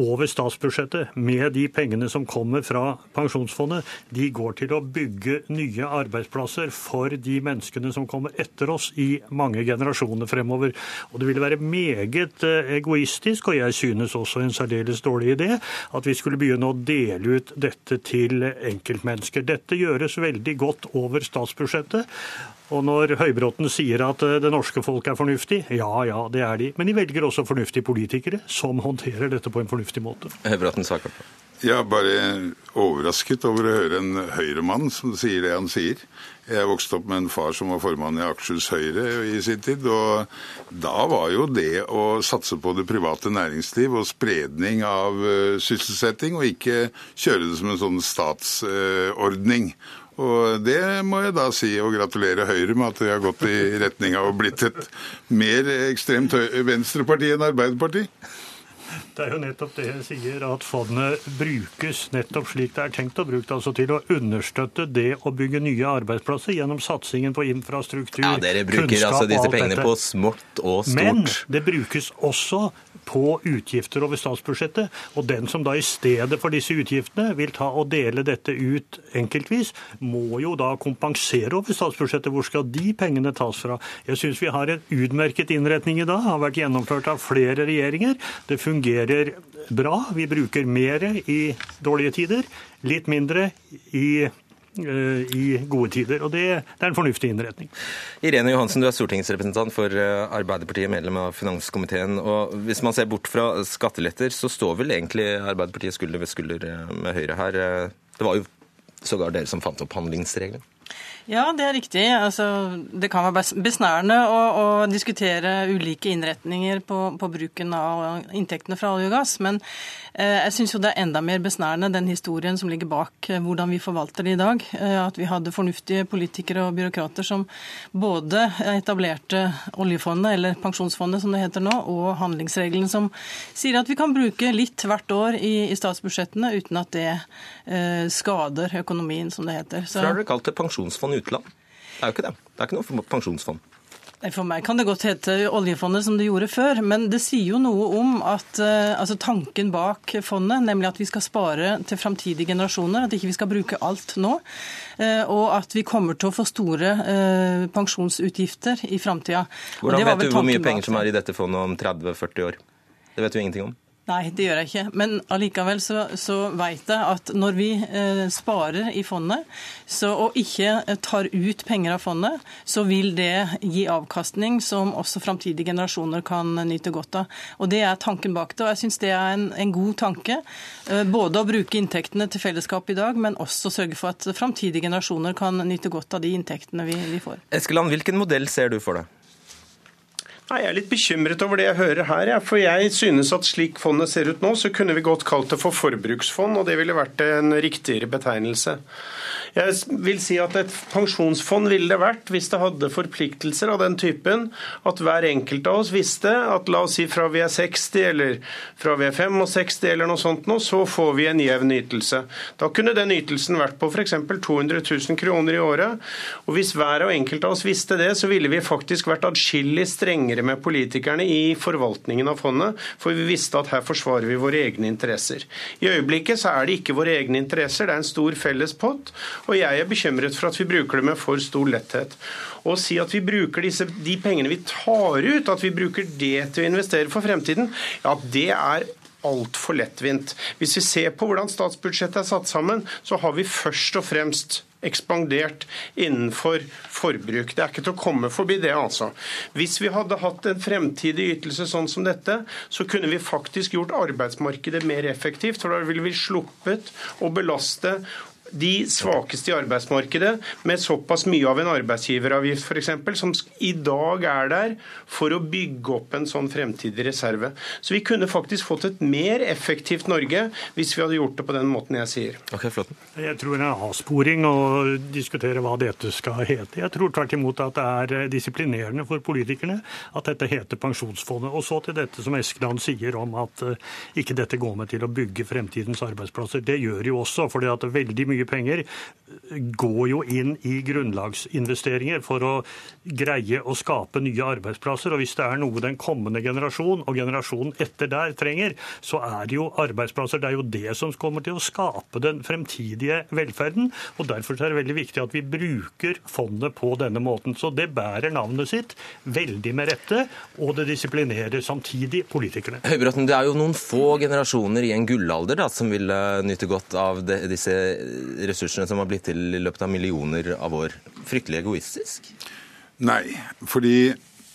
over statsbudsjettet med de pengene som kommer fra pensjonsfondet, de går til å bygge nye arbeidsplasser for de menneskene som kommer etter oss i mange generasjoner fremover. Og det ville være meget eh, egoistisk, og jeg synes også en særdeles dårlig idé, at vi skulle begynne å dele ut dette til enkeltmennesker. Dette gjøres veldig godt over statsbudsjettet. Og når Høybråten sier at eh, det norske folk er fornuftig, ja ja, det er de. Men de velger også fornuftige politikere som håndterer dette på en fornuftig måte. Høybråten svarer på. Jeg er bare overrasket over å høre en Høyre-mann som sier det han sier. Jeg vokste opp med en far som var formann i Akershus Høyre i sin tid. og Da var jo det å satse på det private næringsliv og spredning av eh, sysselsetting, og ikke kjøre det som en sånn statsordning. Og det må jeg da si og gratulere Høyre med at de har gått i retning av å blitt et mer ekstremt venstreparti enn Arbeiderpartiet. Det er jo nettopp det jeg sier, at fondet brukes nettopp slik det er tenkt å bruke, altså til å understøtte det å bygge nye arbeidsplasser gjennom satsingen på infrastruktur, kunnskap og alt dette. ja, dere bruker altså disse pengene dette. på smått og stort. Men det brukes også på utgifter over statsbudsjettet. Og den som da i stedet for disse utgiftene vil ta og dele dette ut enkeltvis, må jo da kompensere over statsbudsjettet. Hvor skal de pengene tas fra? Jeg syns vi har en utmerket innretning i dag. Har vært gjennomført av flere regjeringer. Det fungerer bra. Vi bruker mer i dårlige tider, litt mindre i Eh, i gode tider. Og det, det, er en fornuftig innretning. Irene Johansen, du er stortingsrepresentant for eh, Arbeiderpartiet, medlem av finanskomiteen. og Hvis man ser bort fra skatteletter, så står vel egentlig Arbeiderpartiet skulder ved skulder eh, med Høyre her. Det var jo sågar dere som fant opp handlingsregelen? Ja, det er riktig. Altså, det kan være besnærende å, å diskutere ulike innretninger på, på, bruken av inntektene fra olje og gass. Men Jeg syns jo det er enda mer besnærende den historien som ligger bak hvordan vi forvalter det i dag. At vi hadde fornuftige politikere og byråkrater som både etablerte oljefondet, eller pensjonsfondet som det heter nå, og handlingsregelen som sier at vi kan bruke litt hvert år i, statsbudsjettene uten at det eh, skader økonomien, som det heter. Så... Hvorfor har dere kalt det pensjonsfond utland? Det er jo ikke det. Det er ikke noe pensjonsfond. For meg kan det godt hete oljefondet som det gjorde før, men det sier jo noe om at uh, altså tanken bak fondet, nemlig at vi skal spare til framtidige generasjoner, at ikke vi skal bruke alt nå, uh, og at vi kommer til å få store uh, pensjonsutgifter i framtida. Hvordan vet du hvor mye penger som er i dette fondet om 30-40 år? Det vet du ingenting om. Nei, det gjør jeg ikke. Men allikevel så, så vet jeg at når vi eh, sparer i fondet så, og ikke tar ut penger av fondet, så vil det gi avkastning som også framtidige generasjoner kan nyte godt av. Og Det er tanken bak det. og Jeg syns det er en, en, god tanke. Eh, både å bruke inntektene til fellesskapet i dag, men også sørge for at framtidige generasjoner kan nyte godt av de inntektene vi, vi får. Eskeland, hvilken modell ser du for deg? Jeg er litt bekymret over det jeg hører her. For jeg synes at slik fondet ser ut nå, så kunne vi godt kalt det for forbruksfond, og det ville vært en riktigere betegnelse. Jeg vil si at Et pensjonsfond ville det vært hvis det hadde forpliktelser av den typen at hver enkelt av oss visste at la oss si fra vi er 60 eller fra vi er 65 eller noe sånt nå, så får vi en jevn ytelse. Da kunne den ytelsen vært på f.eks. 200 000 kroner i året. Og Hvis hver og enkelt av oss visste det, så ville vi faktisk vært adskillig strengere med politikerne i forvaltningen av fondet, for vi visste at her forsvarer vi våre egne interesser. I øyeblikket så er det ikke våre egne interesser, det er en stor felles pott. Og jeg er bekymret for at vi bruker det med for stor letthet. Å si at vi bruker disse, de pengene vi tar ut, at vi bruker det til å investere for fremtiden, ja, det er altfor lettvint. Hvis vi ser på hvordan statsbudsjettet er satt sammen, så har vi først og fremst ekspandert innenfor forbruk. Det er ikke til å komme forbi det, altså. Hvis vi hadde hatt en fremtidig ytelse sånn som dette, så kunne vi faktisk gjort arbeidsmarkedet mer effektivt. For da ville vi sluppet å belaste de svakeste i arbeidsmarkedet med såpass mye av en arbeidsgiveravgift f.eks., som i dag er der for å bygge opp en sånn fremtidig reserve. Så vi kunne faktisk fått et mer effektivt Norge hvis vi hadde gjort det på den måten jeg sier. Ok, flott. Jeg tror det er avsporing å diskutere hva dette skal hete. Jeg tror tvert imot at det er disiplinerende for politikerne at dette heter Pensjonsfondet. Og så til dette som Eskeland sier om at eh, ikke dette går med til å bygge fremtidens arbeidsplasser. Det gjør jo også, fordi at veldig mye mye penger går jo inn i grunnlagsinvesteringer for å greie å skape nye arbeidsplasser. Og hvis det er noe den kommende generasjon og generasjonen etter der trenger, så er det jo arbeidsplasser. Det er jo det som kommer til å skape den fremtidige velferden. Og derfor er det veldig viktig at vi bruker fondet på denne måten. Så det bærer navnet sitt veldig med rette, og det disiplinerer samtidig politikerne. Høybråten, det er jo noen få generasjoner i en gullalder da, som vil nyte godt av disse ressursene som har blitt til i løpet av millioner av år, fryktelig egoistisk? Nei, fordi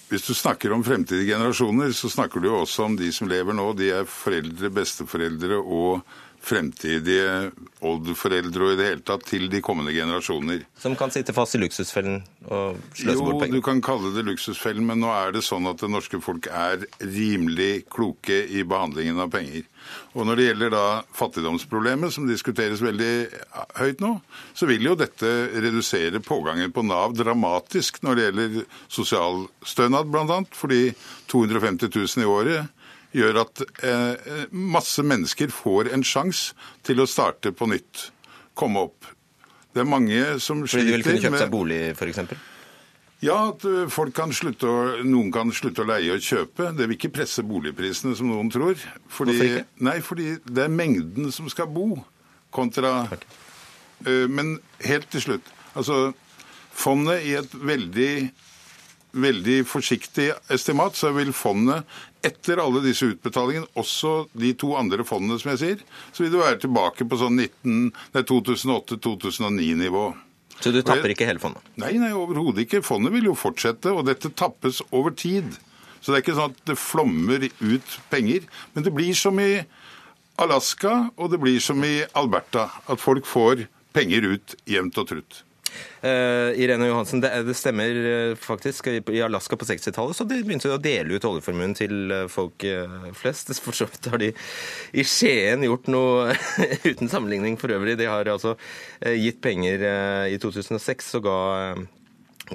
hvis du snakker om fremtidige generasjoner, så snakker du jo også om de som lever nå. De er foreldre, besteforeldre og fremtidige oldeforeldre og i det hele tatt til de kommende generasjoner. Som kan sitte fast i luksusfellen og sløse bort penger? Jo, du kan kalle det luksusfellen, men nå er det sånn at det norske folk er rimelig kloke i behandlingen av penger. Og Når det gjelder da fattigdomsproblemet, som diskuteres veldig høyt nå, så vil jo dette redusere pågangen på Nav dramatisk når det gjelder sosialstønad, bl.a. Fordi 250 000 i året gjør at eh, masse mennesker får en sjanse til å starte på nytt, komme opp. Det er mange som sliter med Fordi de vil kunne kjøpe seg bolig, f.eks.? Ja, at eh, folk kan slutte å, noen kan slutte å leie og kjøpe. Det vil ikke presse boligprisene, som noen tror. Fordi, Hvorfor ikke? Nei, fordi det er mengden som skal bo, kontra okay. uh, Men helt til slutt. Altså, fondet i et veldig veldig forsiktig estimat, så vil fondet etter alle disse utbetalingene, også de to andre fondene, som jeg sier, så vil du være tilbake på sånn 2008-2009-nivå. Så du tapper ikke hele fondet? Nei, nei, overhodet ikke. Fondet vil jo fortsette, og dette tappes over tid. Så det er ikke sånn at det flommer ut penger. Men det blir som i Alaska, og det blir som i Alberta. At folk får penger ut jevnt og trutt. Uh, Irene Johansen, det, det, stemmer uh, faktisk. I Alaska på 60-tallet så de begynte de å dele ut oljeformuen til uh, folk flest. For så vidt har de i Skien gjort noe uten sammenligning for øvrig. De har altså gitt penger i 2006 og ga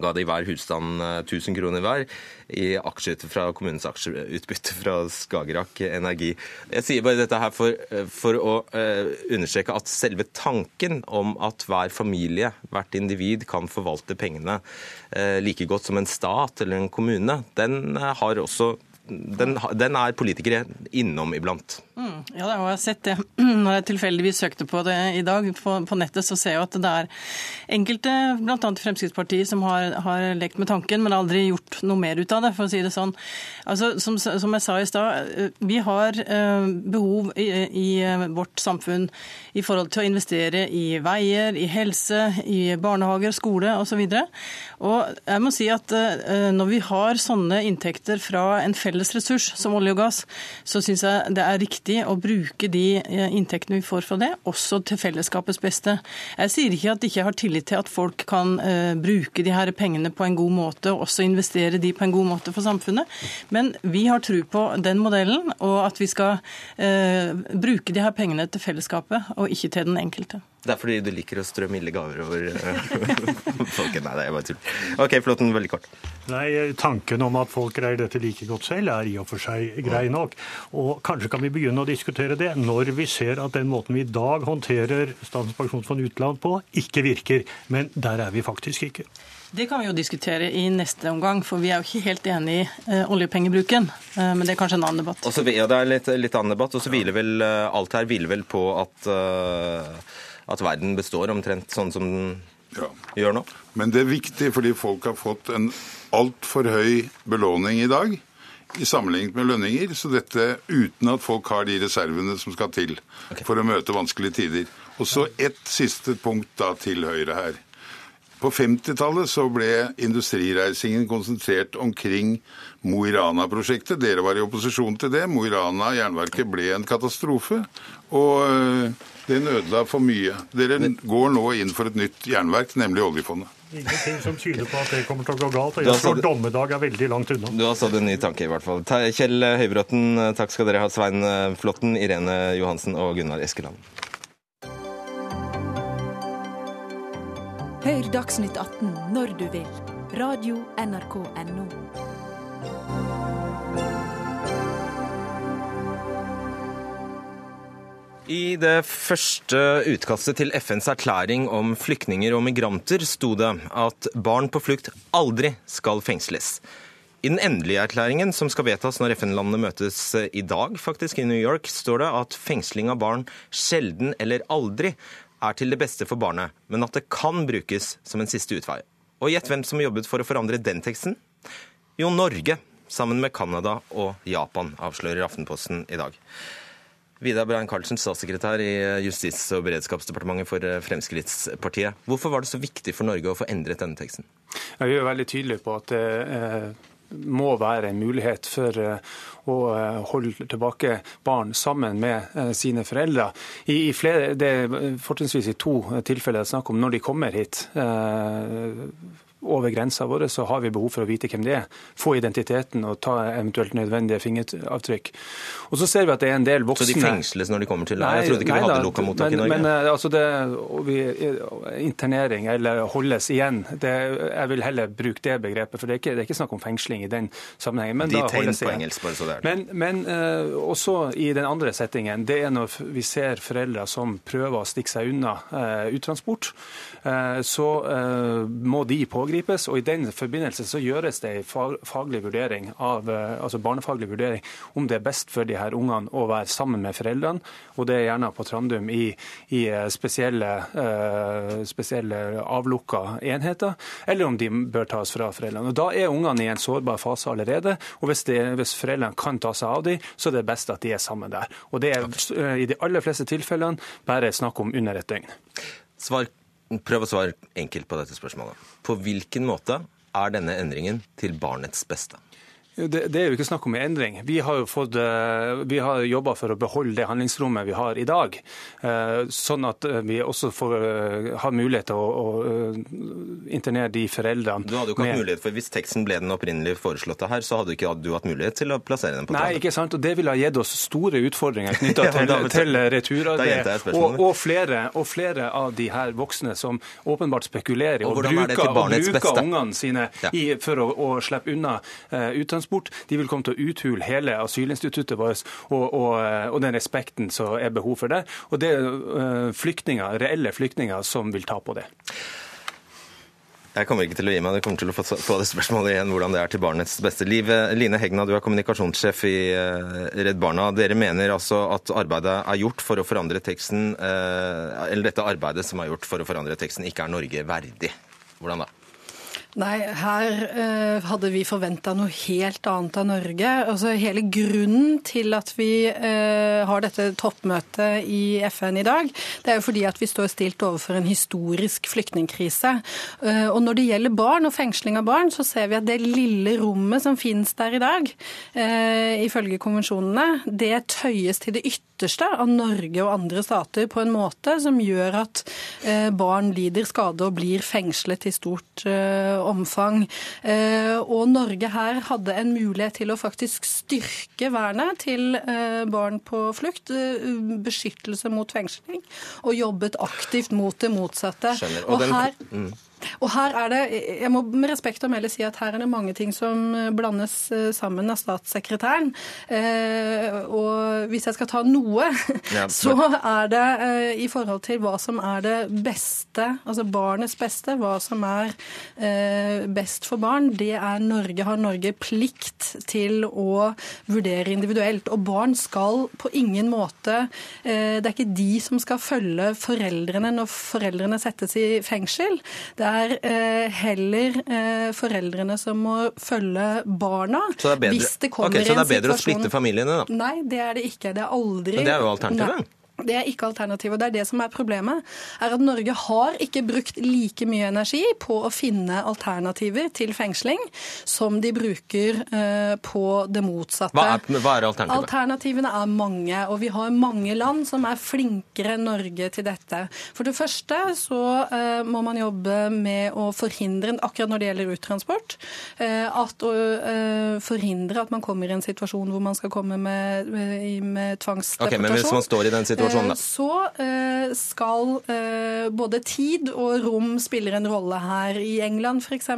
ga de hver husstand 1000 eh, kroner hver i aksjeutbytte fra kommunens aksjeutbytte fra Skagerrak Energi. Jeg sier bare dette her for, eh, for å uh, understreke at selve tanken om at hver familie, hvert individ, kan forvalte pengene like godt som en stat eller en kommune, den også den, den, er politikere innom iblant. Mm, ja, det har jeg sett det. Når jeg tilfeldigvis søkte på det i dag på, på nettet, så ser jeg at det er enkelte, bl.a. Fremskrittspartiet, som har, har, lekt med tanken, men aldri gjort noe mer ut av det, for å si det sånn. Altså, som, som jeg sa i stad, eh, vi har eh, behov i, i, eh, vårt samfunn i forhold til å investere i veier, i helse, i barnehager, skole osv. Og, og jeg må si at eh, når vi har sånne inntekter fra en felles ressurs som olje og gass, så syns jeg det er riktig å bruke de eh, inntektene vi får fra det, også til fellesskapets beste. Jeg sier ikke at jeg ikke har tillit til at folk kan uh, bruke de her pengene på en god måte, og også investere de på en god måte for samfunnet, men vi har tro på den modellen, og at vi skal uh, bruke de her pengene til fellesskapet, og ikke til den enkelte. Det er fordi du liker å strø milde gaver over folket? Nei, det er bare tull. OK, Flåtten, veldig kort. Nei, Tanken om at folk greier dette like godt selv, er i og for seg grei nok. Og kanskje kan vi begynne å diskutere det når vi ser at den måten vi i dag håndterer Statens pensjonsfond utland på, ikke virker. Men der er vi faktisk ikke. Det kan vi jo diskutere i neste omgang, for vi er jo ikke helt enig i eh, oljepengebruken. Eh, men det er kanskje en annen debatt. Også, ja, det er litt, litt annen debatt. Og så hviler vel eh, alt her hviler vel på at, uh, at verden består omtrent sånn som den ja. gjør nå. Men det er viktig fordi folk har fått en altfor høy belåning i dag i sammenlignet med lønninger. Så dette uten at folk har de reservene som skal til okay. for å møte vanskelige tider. Og så ett siste punkt da til Høyre her. På 50-tallet så ble industrireisingen konsentrert omkring Mo i Rana-prosjektet. Dere var i opposisjon til det. Mo i Rana jernverket ble en katastrofe. Og eh, ødela for mye. Dere går nå inn for et nytt jernverk, nemlig oljefondet. Ingenting som tyder på at det kommer til å gå galt. og Jeg tror dommedag er veldig langt unna. Du har satt en ny tanke, i hvert fall. Kjell Høybråten, takk skal dere ha. Svein Flåtten, Irene Johansen og Gunnar Eskeland. Hør Dagsnytt 18 når du vil. Radio NRK Radio.nrk.no. I det første utkastet til FNs erklæring om flyktninger og migranter sto det at barn på flukt aldri skal fengsles. I den endelige erklæringen, som skal vedtas når FN-landene møtes i dag, faktisk i New York, står det at fengsling av barn sjelden eller aldri er til det beste for barnet, men at det kan brukes som en siste utvei. Og gjett hvem som jobbet for å forandre den teksten? Jo, Norge, sammen med Canada og Japan, avslører Aftenposten i dag. Vidar Brein Karlsen, statssekretær i Justis- og beredskapsdepartementet for eh, Fremskrittspartiet. Hvorfor var det så viktig for Norge å få endret denne teksten? Vi er veldig tydelige på at det eh, må være en mulighet for eh, å holde tilbake barn sammen med sine foreldre. I, flere, det er fortrinnsvis i to tilfeller det er snakk om når de kommer hit over grensa vår, så har vi behov for å vite hvem det er. Få identiteten og ta eventuelt nødvendige fingeravtrykk. Og så ser vi at det er en del voksne Så de fengsles når de kommer til Nei, Jeg trodde ikke nei, vi hadde lukka mottak i Norge. Men eh, altså det, vi, internering eller holdes igjen, det, jeg vil heller bruke det begrepet. For det er ikke, det er ikke snakk om fengsling i den sammenhengen. Men Detain på engelsk, bare så det er Men, men uh, også i den andre settingen, det er når vi ser foreldre som prøver å stikke seg unna uh, uttransport, uh, så må de pågripe pågripes. og I den forbindelse så gjøres det en faglig vurdering av, eh, altså barnefaglig vurdering om det er best for de her ungene å være sammen med foreldrene. og Det er gjerne på Trandum i, i eh, spesielle, eh, spesielle avlukka enheter, eller om de bør tas fra foreldrene. Og Da er ungene i en sårbar fase allerede. og Hvis, det, hvis foreldrene kan ta seg av dem, så er det best at de er sammen der. Og Det er uh, i de aller fleste tilfellene bare snakk om under et døgn. Svar Prøv å svare enkelt på dette spørsmålet. På hvilken måte er denne endringen til barnets beste? Det, det, er jo ikke snakk om en endring. Vi har jo fått, eh, vi har jobba for å beholde det handlingsrommet vi har i dag. Eh, sånn at eh, vi også får har mulighet til å, å internere de foreldrene. Du hadde jo ikke hatt mulighet, for Hvis teksten ble den opprinnelig foreslåtte her, så hadde ikke du hatt mulighet til å plassere den på Nei, ikke sant? og Det ville ha gitt oss store utfordringer knytta til, til returarbeid. Og, og, flere, og flere av de her voksne som åpenbart spekulerer og, og bruker, og bruker ungene sine i, for å, å slippe unna uh, uttransport, de vil komme til å uthule hele asylinstituttet vårt og, og, og, den respekten som er behov for det. Og det er uh, flyktninger, reelle flyktninger som vil ta på det. Jeg kommer ikke til å gi meg, du kommer til å få det spørsmålet igjen hvordan det er til barnets beste. Liv, Line Hegna, du er kommunikasjonssjef i eh, Redd Barna. Dere mener altså at arbeidet er gjort for å forandre teksten, eller dette arbeidet som er gjort for å forandre teksten, ikke er Norge verdig. Hvordan da? Nei, her eh, hadde vi forventa noe helt annet av Norge. Altså, hele grunnen til at vi eh, har dette toppmøtet i FN i dag, det er jo fordi at vi står stilt overfor en historisk flyktningkrise. Eh, og når det gjelder barn og fengsling av barn, så ser vi at det lille rommet som finnes der i dag, eh, ifølge konvensjonene, det tøyes til det ytterste av Norge og andre stater på en måte som gjør at eh, barn lider skade og blir fengslet i stort eh, omfang. Eh, og Norge her hadde en mulighet til å faktisk styrke vernet til eh, barn på flukt, eh, beskyttelse mot fengsling, og jobbet aktivt mot det motsatte. Skjønner. Og, og den, her... Og her er det, jeg må med respekt å melde si at her er det mange ting som blandes eh, sammen av statssekretæren. Eh, og hvis jeg skal ta noe, ja, så er det eh, i forhold til hva som er det beste, altså barnets beste, hva som er best for barn, det er Norge, har Norge plikt til å vurdere individuelt. Og barn skal på ingen måte Det er ikke de som skal følge foreldrene når foreldrene settes i fengsel. Det er er eh, heller eh, foreldrene som må følge barna. Så det hvis det kommer okay, så det er bedre å splitte familiene, da? Nei, det er det ikke. Det er aldri Men det er jo alternativet? Det er ikke alternativet. Det er det som er problemet. er at Norge har ikke brukt like mye energi på å finne alternativer til fengsling som de bruker uh, på det motsatte. Hva er, hva er alternativet? Alternativene er mange, og vi har mange land som er flinkere enn Norge til dette. For det første så uh, må man jobbe med å forhindre, akkurat når det gjelder uttransport, uh, at å forhindre at man kommer i en situasjon hvor man skal komme med, med tvangsdeportasjon. Okay, men hvis man står i den situasjonen situasjon, da? Eh, så eh, skal eh, både tid og rom spiller en rolle her. I England f.eks.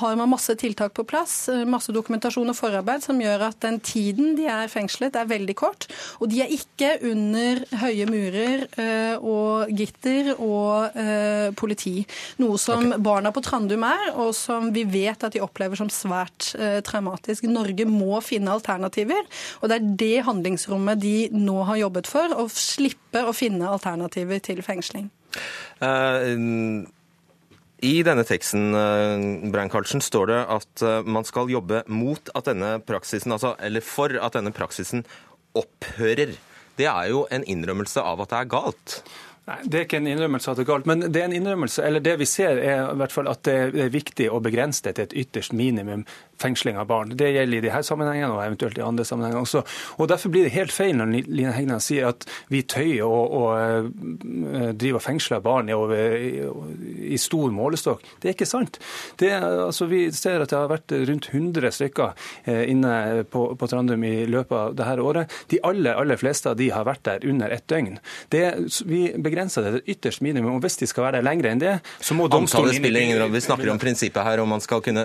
har man masse tiltak på plass, masse dokumentasjon og forarbeid som gjør at den tiden de er fengslet, er veldig kort. Og de er ikke under høye murer og gitter og politi. Noe som okay. barna på Trandum er, og som vi vet at de opplever som svært traumatisk. Norge må finne alternativer, og det er det handlingsrommet de nå har jobbet for for å slippe å finne alternativer til fengsling. Uh, I denne teksten uh, Brian Karlsen, står det at uh, man skal jobbe mot at denne praksisen, altså, eller for at denne praksisen opphører. Det er jo en innrømmelse av at det er galt. Nei, Det er ikke en innrømmelse at det er galt, men det er en innrømmelse, eller det vi ser er i hvert fall at det er viktig å begrense det til et ytterst minimum fengsling av barn. Det gjelder i her sammenhengene og eventuelt i andre sammenhenger også. Og Derfor blir det helt feil når Line Hegna sier at vi tøyer og, og uh, driver og fengsler barn i, over, i, stor målestokk. Det er ikke sant. Det, altså, vi ser at det har vært rundt 100 stykker uh, inne på, på, Trandum i løpet av dette året. De aller, aller fleste av de har vært der under et døgn. Det, vi begrenser det til ytterst minimum. og Hvis de skal være der lenger enn det, så må domstolen Antallet spiller ingen rolle. Vi snakker om prinsippet her, om man skal kunne,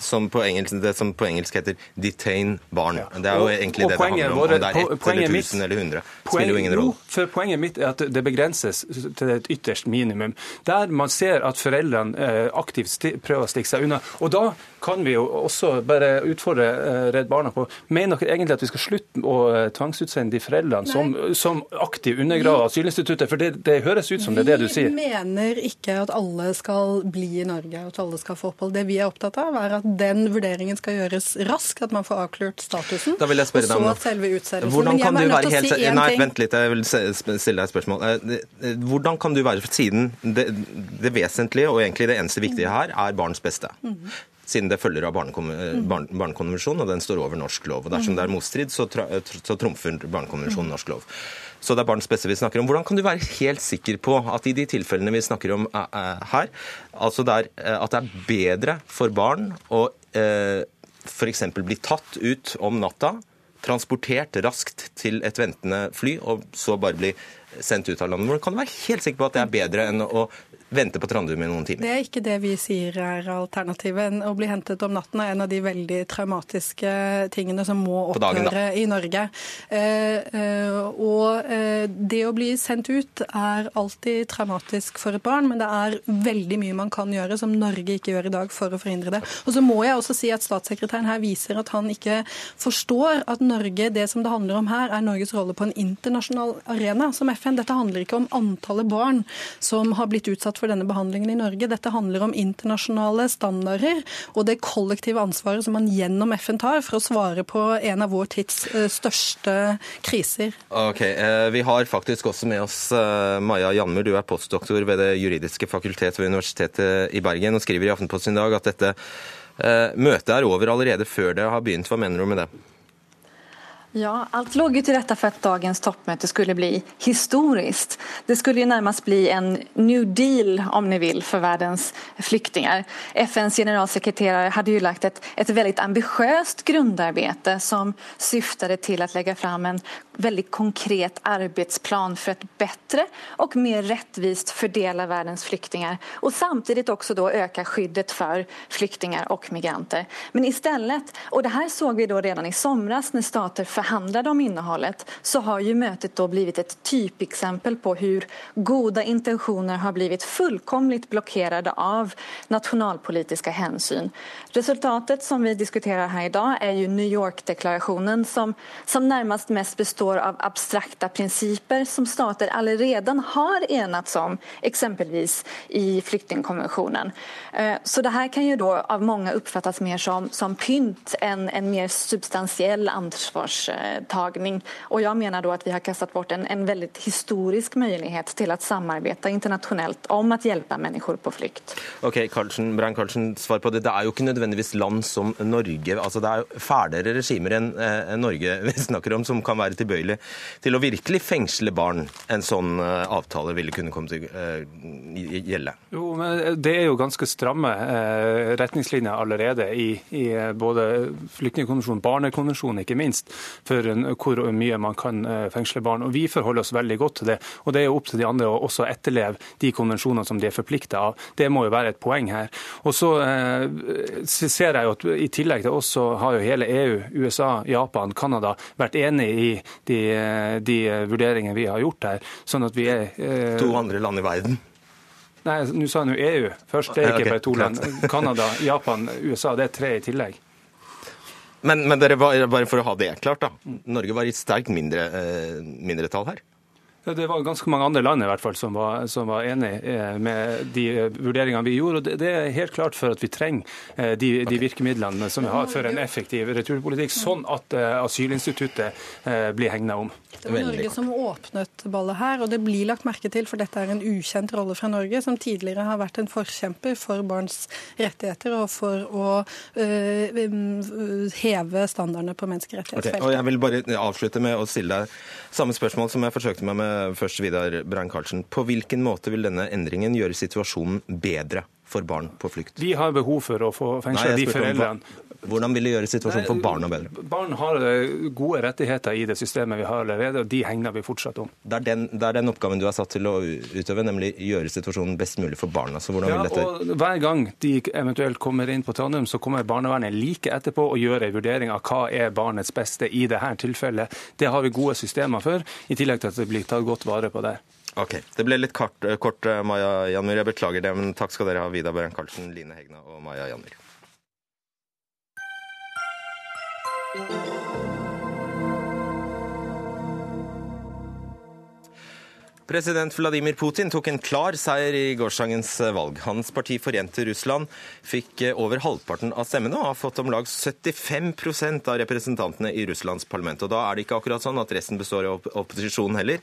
som på engelsk, det som på engelsk heter 'detain barn'. Det er jo egentlig og, og det det handler om. Om det er ett eller tusen eller hundre. Spiller jo ingen rolle. For poenget mitt er at det begrenses til et ytterst minimum. Der man ser at foreldrene eh, aktivt prøver å stikke seg unna. Og da kan vi jo også bare utfordre eh, Redd Barna på Mener dere egentlig at vi skal slutte å eh, tvangsutsende de foreldrene som, som aktivt undergraver asylinstituttet? For det, det, høres ut som det er det du sier. Vi mener ikke at alle skal bli i Norge, at alle skal få opphold. Det vi er opptatt av, er at den vurderingen skal gjøres raskt, at man får avklart statusen. Da vil jeg spørre deg om. Hvordan kan du være helt... Si Nei, vent litt, jeg vil stille deg et spørsmål. Eh, hvordan kan du være, siden det, det vesentlige og egentlig det eneste viktige her er barns beste. Mm siden det følger av barnekonvensjonen, barnekonvensjonen, og den står over norsk lov. Og Dersom det er motstrid, så, så trumfer barnekonvensjonen norsk lov. Så det er barns beste vi snakker om. Hvordan kan du være helt sikker på at i de tilfellene vi snakker om her, altså det er, at det er bedre for barn å eh, f.eks. bli tatt ut om natta, transportert raskt til et ventende fly, og så bare bli sendt ut av landet. Hvordan kan du være helt sikker på at det er bedre enn å vente på Trandum i noen timer. Det er ikke det vi sier er alternativet. Å bli hentet om natten er en av de veldig traumatiske tingene som må opphøre i Norge. Eh, eh, og eh, det å bli sendt ut er alltid traumatisk for et barn, men det er veldig mye man kan gjøre som Norge ikke gjør i dag for å forhindre det. Og så må jeg også si at statssekretæren her viser at han ikke forstår at Norge, det som det handler om her, er Norges rolle på en internasjonal arena som FN. Dette handler ikke om antallet barn som har blitt utsatt for denne behandlingen i Norge. Dette handler om internasjonale standarder og det kollektive ansvaret som man gjennom FN tar for å svare på en av vår tids eh, største kriser. Ok, eh, Vi har faktisk også med oss eh, Maja Janmur, du er postdoktor ved Det juridiske fakultet ved Universitetet i Bergen og skriver i Aftenposten i dag at dette møtet er over allerede før det har begynt. Hva mener du med det? Ja, Alt låg jo til rette for at dagens toppmøte skulle bli historisk. Det skulle jo nærmest bli en new deal, om ni vil, for verdens flyktninger. FNs generalsekreterare hadde jo lagt et, et veldig ambisiøst grunnarbeid som syftet til å legge fram en veldig konkret arbeidsplan for et bedre og mer rettvist fordele verdens flyktninger, og samtidig også da øke skyddet for flyktninger og migranter. Men i stedet, og det her såg vi da redan i somras når stater förhandlade om innehållet, så har ju mötet då blivit ett typexempel på hur goda intentioner har blivit fullkomligt blockerade av nationalpolitiska hänsyn. Resultatet som vi diskuterar här idag är ju New York-deklarationen som, som närmast mest består av abstrakta principer som stater allerede har enats om, exempelvis i flyktingkonventionen. Eh, så det här kan ju då av många uppfattas mer som, som pynt än en mer substantiell ansvarstagning. Och jag menar då att vi har kastat bort en, en väldigt historisk möjlighet till att samarbeta internationellt om att hjelpe mennesker på flykt. Ok, Karlsen, Brian Karlsen, svar på det. Det er jo ikke nødvendigvis land som Norge. altså Det er jo fælere regimer enn eh, Norge vi snakker om, som kan være tilbøyelig til å virkelig fengsle barn. En sånn eh, avtale ville kunne komme til å eh, gjelde. Jo, men Det er jo ganske stramme eh, retningslinjer allerede i, i både flyktningkonvensjonen, barnekonvensjonen ikke minst, for hvor mye man kan eh, fengsle barn. Og Vi forholder oss veldig godt til det. Og det er jo opp til de andre å også etterleve de konvensjonene som de er forplikta av. Det må jo være et poeng her. Og så eh, ser jeg jo at i tillegg til oss så har jo hele EU, USA, Japan, Canada vært enig i de, de vurderingene vi har gjort her. sånn at vi er... Eh... To andre land i verden? Nei, nå sa han jo EU først. Det er ikke bare to land. Canada, Japan, USA. Det er tre i tillegg. Men, men dere, bare for å ha det klart, da. Norge var i sterkt mindre, eh, mindretall her? Det var ganske mange andre land i hvert fall som var, som var enig eh, med de vurderingene vi gjorde. og Det, det er helt klart for at vi trenger eh, de, de virkemidlene som vi har for en effektiv returpolitikk, sånn at eh, asylinstituttet blir hegna om. Det var Norge som åpnet ballet her, og det blir lagt merke til, for dette er en ukjent rolle fra Norge, som tidligere har vært en forkjemper for barns rettigheter og for å øh, heve standardene på menneskerettighetsfeltet. Okay, og jeg vil bare avslutte med å stille deg samme spørsmål som jeg forsøkte meg med først, Vidar Brein-Karlsen. På hvilken måte vil denne endringen gjøre situasjonen bedre for barn på flykt? Vi har behov for å få fengsla de foreldrene. Hvordan vil det gjøre situasjonen for barna bedre? Barn har eh, gode rettigheter i det systemet vi har allerede, og de hegner vi fortsatt om. Det er, den, det er den oppgaven du er satt til å utøve, nemlig gjøre situasjonen best mulig for barna. Så hvordan ja, vil dette... og Hver gang de eventuelt kommer inn på Trandum, så kommer barnevernet like etterpå og gjør en vurdering av hva er barnets beste i dette tilfellet. Det har vi gode systemer for, i tillegg til at det blir tatt godt vare på det. Ok, Det ble litt kort, kort Maja Janmur. Jeg beklager det, men takk skal dere ha, Vidar Børen Karlsen, Line Hegna og Maja Janmur. President Vladimir Putin tok en klar seier i gårsdagens valg. Hans parti Forente Russland fikk over halvparten av stemmene og har fått om lag 75% av representantene i Russlands parlament. Og Da er det ikke akkurat sånn at resten består av opposisjonen heller.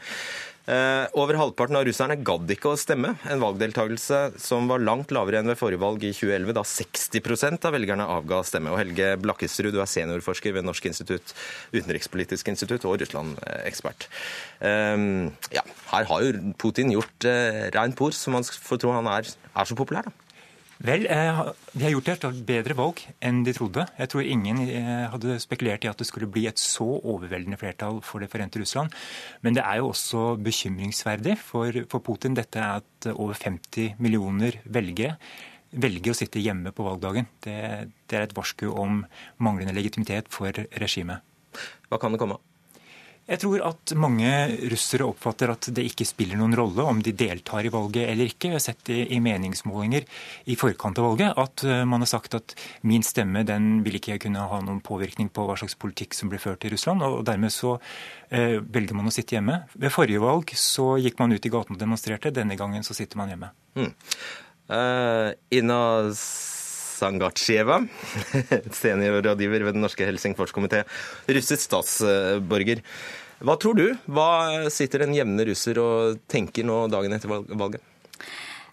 Eh, over halvparten av russerne gadd ikke å stemme, en valgdeltakelse som var langt lavere enn ved forrige valg i 2011, da 60% av velgerne avga stemme. Og Helge Blakkesrud, du er seniorforsker ved Norsk institutt, utenrikspolitisk institutt og Russland-ekspert. Um, ja, her har jo Putin gjort rein por, så man får tro han er, er så populær, da. Vel, eh, De har gjort et bedre valg enn de trodde. Jeg tror ingen eh, hadde spekulert i at det skulle bli et så overveldende flertall for Det forente Russland. Men det er jo også bekymringsverdig for, for Putin dette er at over 50 millioner velgere velger å sitte hjemme på valgdagen. Det, det er et varsku om manglende legitimitet for regimet. Hva kan det komme av? Jeg tror at mange russere oppfatter at det ikke spiller noen rolle om de deltar i valget eller ikke. Jeg har sett i meningsmålinger i forkant av valget at eh, man har sagt at min stemme den vil ikke kunne ha noen påvirkning på hva slags politikk som blir ført i Russland. og Dermed så eh, velger man å sitte hjemme. Ved forrige valg så gikk man ut i gaten og demonstrerte. Denne gangen så sitter man hjemme. Mm. Uh, Sangatsjeva, seniorrådgiver ved Den norske Helsingforskomité, russisk statsborger. Hva tror du? Hva sitter den jevne russer og tenker nå dagen etter valget?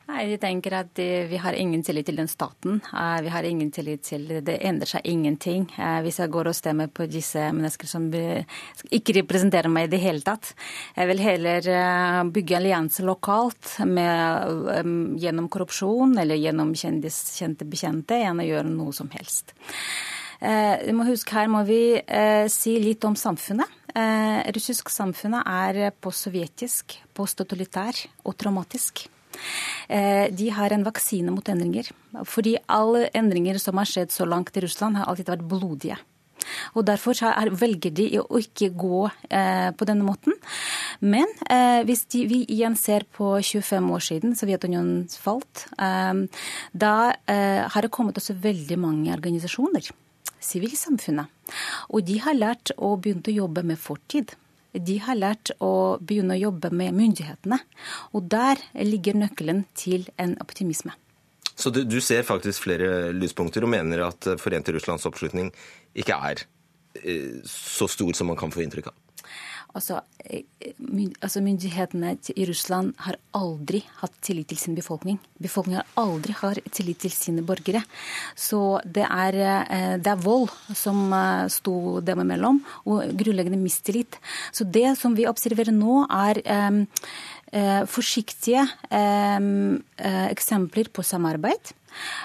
Nei, De tenker at vi har ingen tillit til den staten. Eh, vi har ingen tillit til Det endrer seg ingenting. Eh, hvis jeg går og stemmer på disse mennesker som ikke representerer meg i det hele tatt. Jeg vil heller eh, bygge allianser lokalt med, gjennom korrupsjon eller gjennom kjente bekjente enn å gjøre noe som helst. Du må huske Her må vi si litt om samfunnet. Russisk samfunnet er postsovjetisk, posttotalitær og traumatisk. Eh, de har en vaksine mot endringer. Fordi alle endringer som har skjedd så langt i Russland, har alltid vært blodige. Og Derfor velger de å ikke gå eh, på denne måten. Men eh, hvis de, vi igjen ser på 25 år siden Sovjetunionen falt, eh, da eh, har det kommet også veldig mange organisasjoner. Sivilsamfunnet. Og de har lært å begynne å jobbe med fortid de har lært å begynne å jobbe med myndighetene. Og der ligger nøkkelen til en optimisme. Så du, du ser faktisk flere lyspunkter og mener at Forente Russlands oppslutning ikke er eh, så stor som man kan få inntrykk av? Altså, eh, altså, Myndighetene i Russland har aldri hatt tillit til sin befolkning. Befolkningen har aldri har tillit til sine borgere. Så det er, eh, det er vold som eh, sto dem imellom, og grunnleggende mistillit. Så det som vi observerer nå, er um, forsiktige um, eksempler på samarbeid.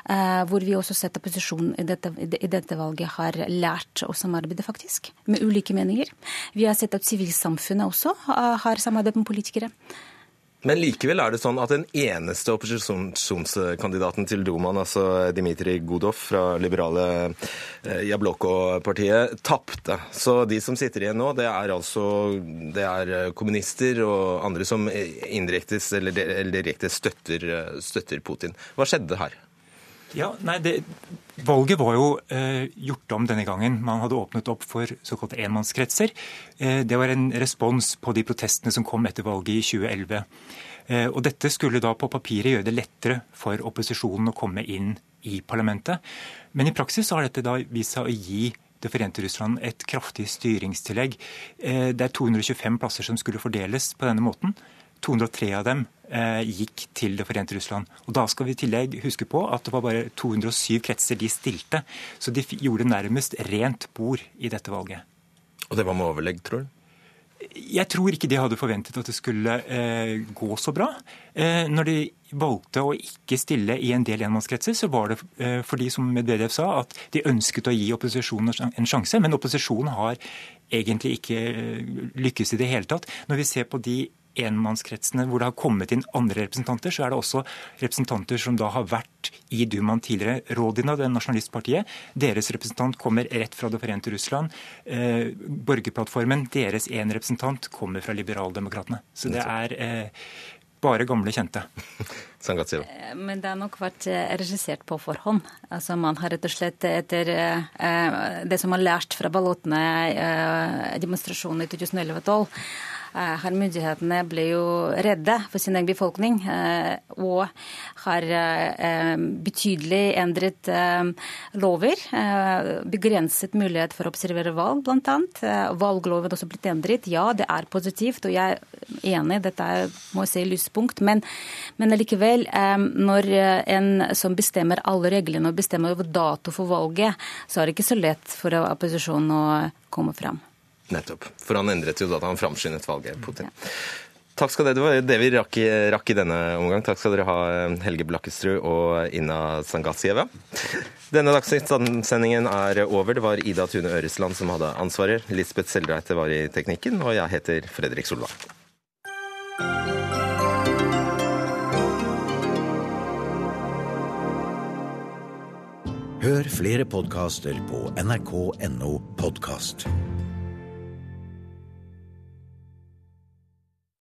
Eh, hvor vi også setter posisjonen i dette, i dette valget har lært å samarbeide, faktisk, med ulike meninger. Vi har sett at sivilsamfunnet også eh, har samarbeidet med politikere. Men likevel er det sånn at den eneste opposisjonskandidaten til Dumaen, altså Dmitrij Godov fra liberale eh, Jabloko-partiet, tapte. Så de som sitter igjen nå, det er altså det er kommunister og andre som indirekte eller direkte støtter, støtter Putin. Hva skjedde her? Ja, nei, det, Valget var jo eh, gjort om denne gangen. Man hadde åpnet opp for såkalte enmannskretser. Eh, det var en respons på de protestene som kom etter valget i 2011. Eh, og Dette skulle da på papiret gjøre det lettere for opposisjonen å komme inn i parlamentet. Men i praksis har dette da vist seg å gi Det forente Russland et kraftig styringstillegg. Eh, det er 225 plasser som skulle fordeles på denne måten. 203 av dem eh, gikk til Det forente Russland. Og Da skal vi i tillegg huske på at det var bare 207 kretser de stilte. Så de gjorde nærmest rent bord i dette valget. Og det var med overlegg, tror du? Jeg tror ikke de hadde forventet at det skulle eh, gå så bra. Eh, når de valgte å ikke stille i en del enmannskretser, så var det eh, fordi, som Medvedev sa, at de ønsket å gi opposisjonen en sjanse. Men opposisjonen har egentlig ikke eh, lykkes i det hele tatt. Når vi ser på de enmannskretsene hvor det har kommet inn andre representanter, så er det også representanter som da har vært i Dumaen tidligere. Rodina, det nasjonalistpartiet, deres representant kommer rett fra Det forente Russland. Eh, borgerplattformen, deres én representant kommer fra Liberaldemokratene. Så det er eh, bare gamle kjente. Eh, men det har nok vært eh, regissert på forhånd. Altså Man har rett og slett etter eh, det som man har lært fra ballotene, demonstrasjonene i 2011-2012, her myndighetene ble jo redde for sin egen befolkning og har betydelig endret lover. Begrenset mulighet for å observere valg, bl.a. Valgloven også blitt endret. Ja, det er positivt, og jeg er enig, dette må jeg si lyspunkt. Men, men likevel, når en som bestemmer alle reglene og bestemmer over dato for valget, så er det ikke så lett for opposisjonen å komme fram. Nettopp. For han endret jo da han framskyndet valget, Putin. Ja. Takk skal dere, Det var det vi rakk i, rakk i, denne omgang. Takk skal dere ha, Helge Blakkestrud og Inna Sangatsieva. Denne dagsnyttsendingen er over. Det var Ida Tune Øresland som hadde ansvaret. Lisbeth Seldreite var i teknikken, og jeg heter Fredrik Solvang. Hør flere podkaster på nrk.no podkast.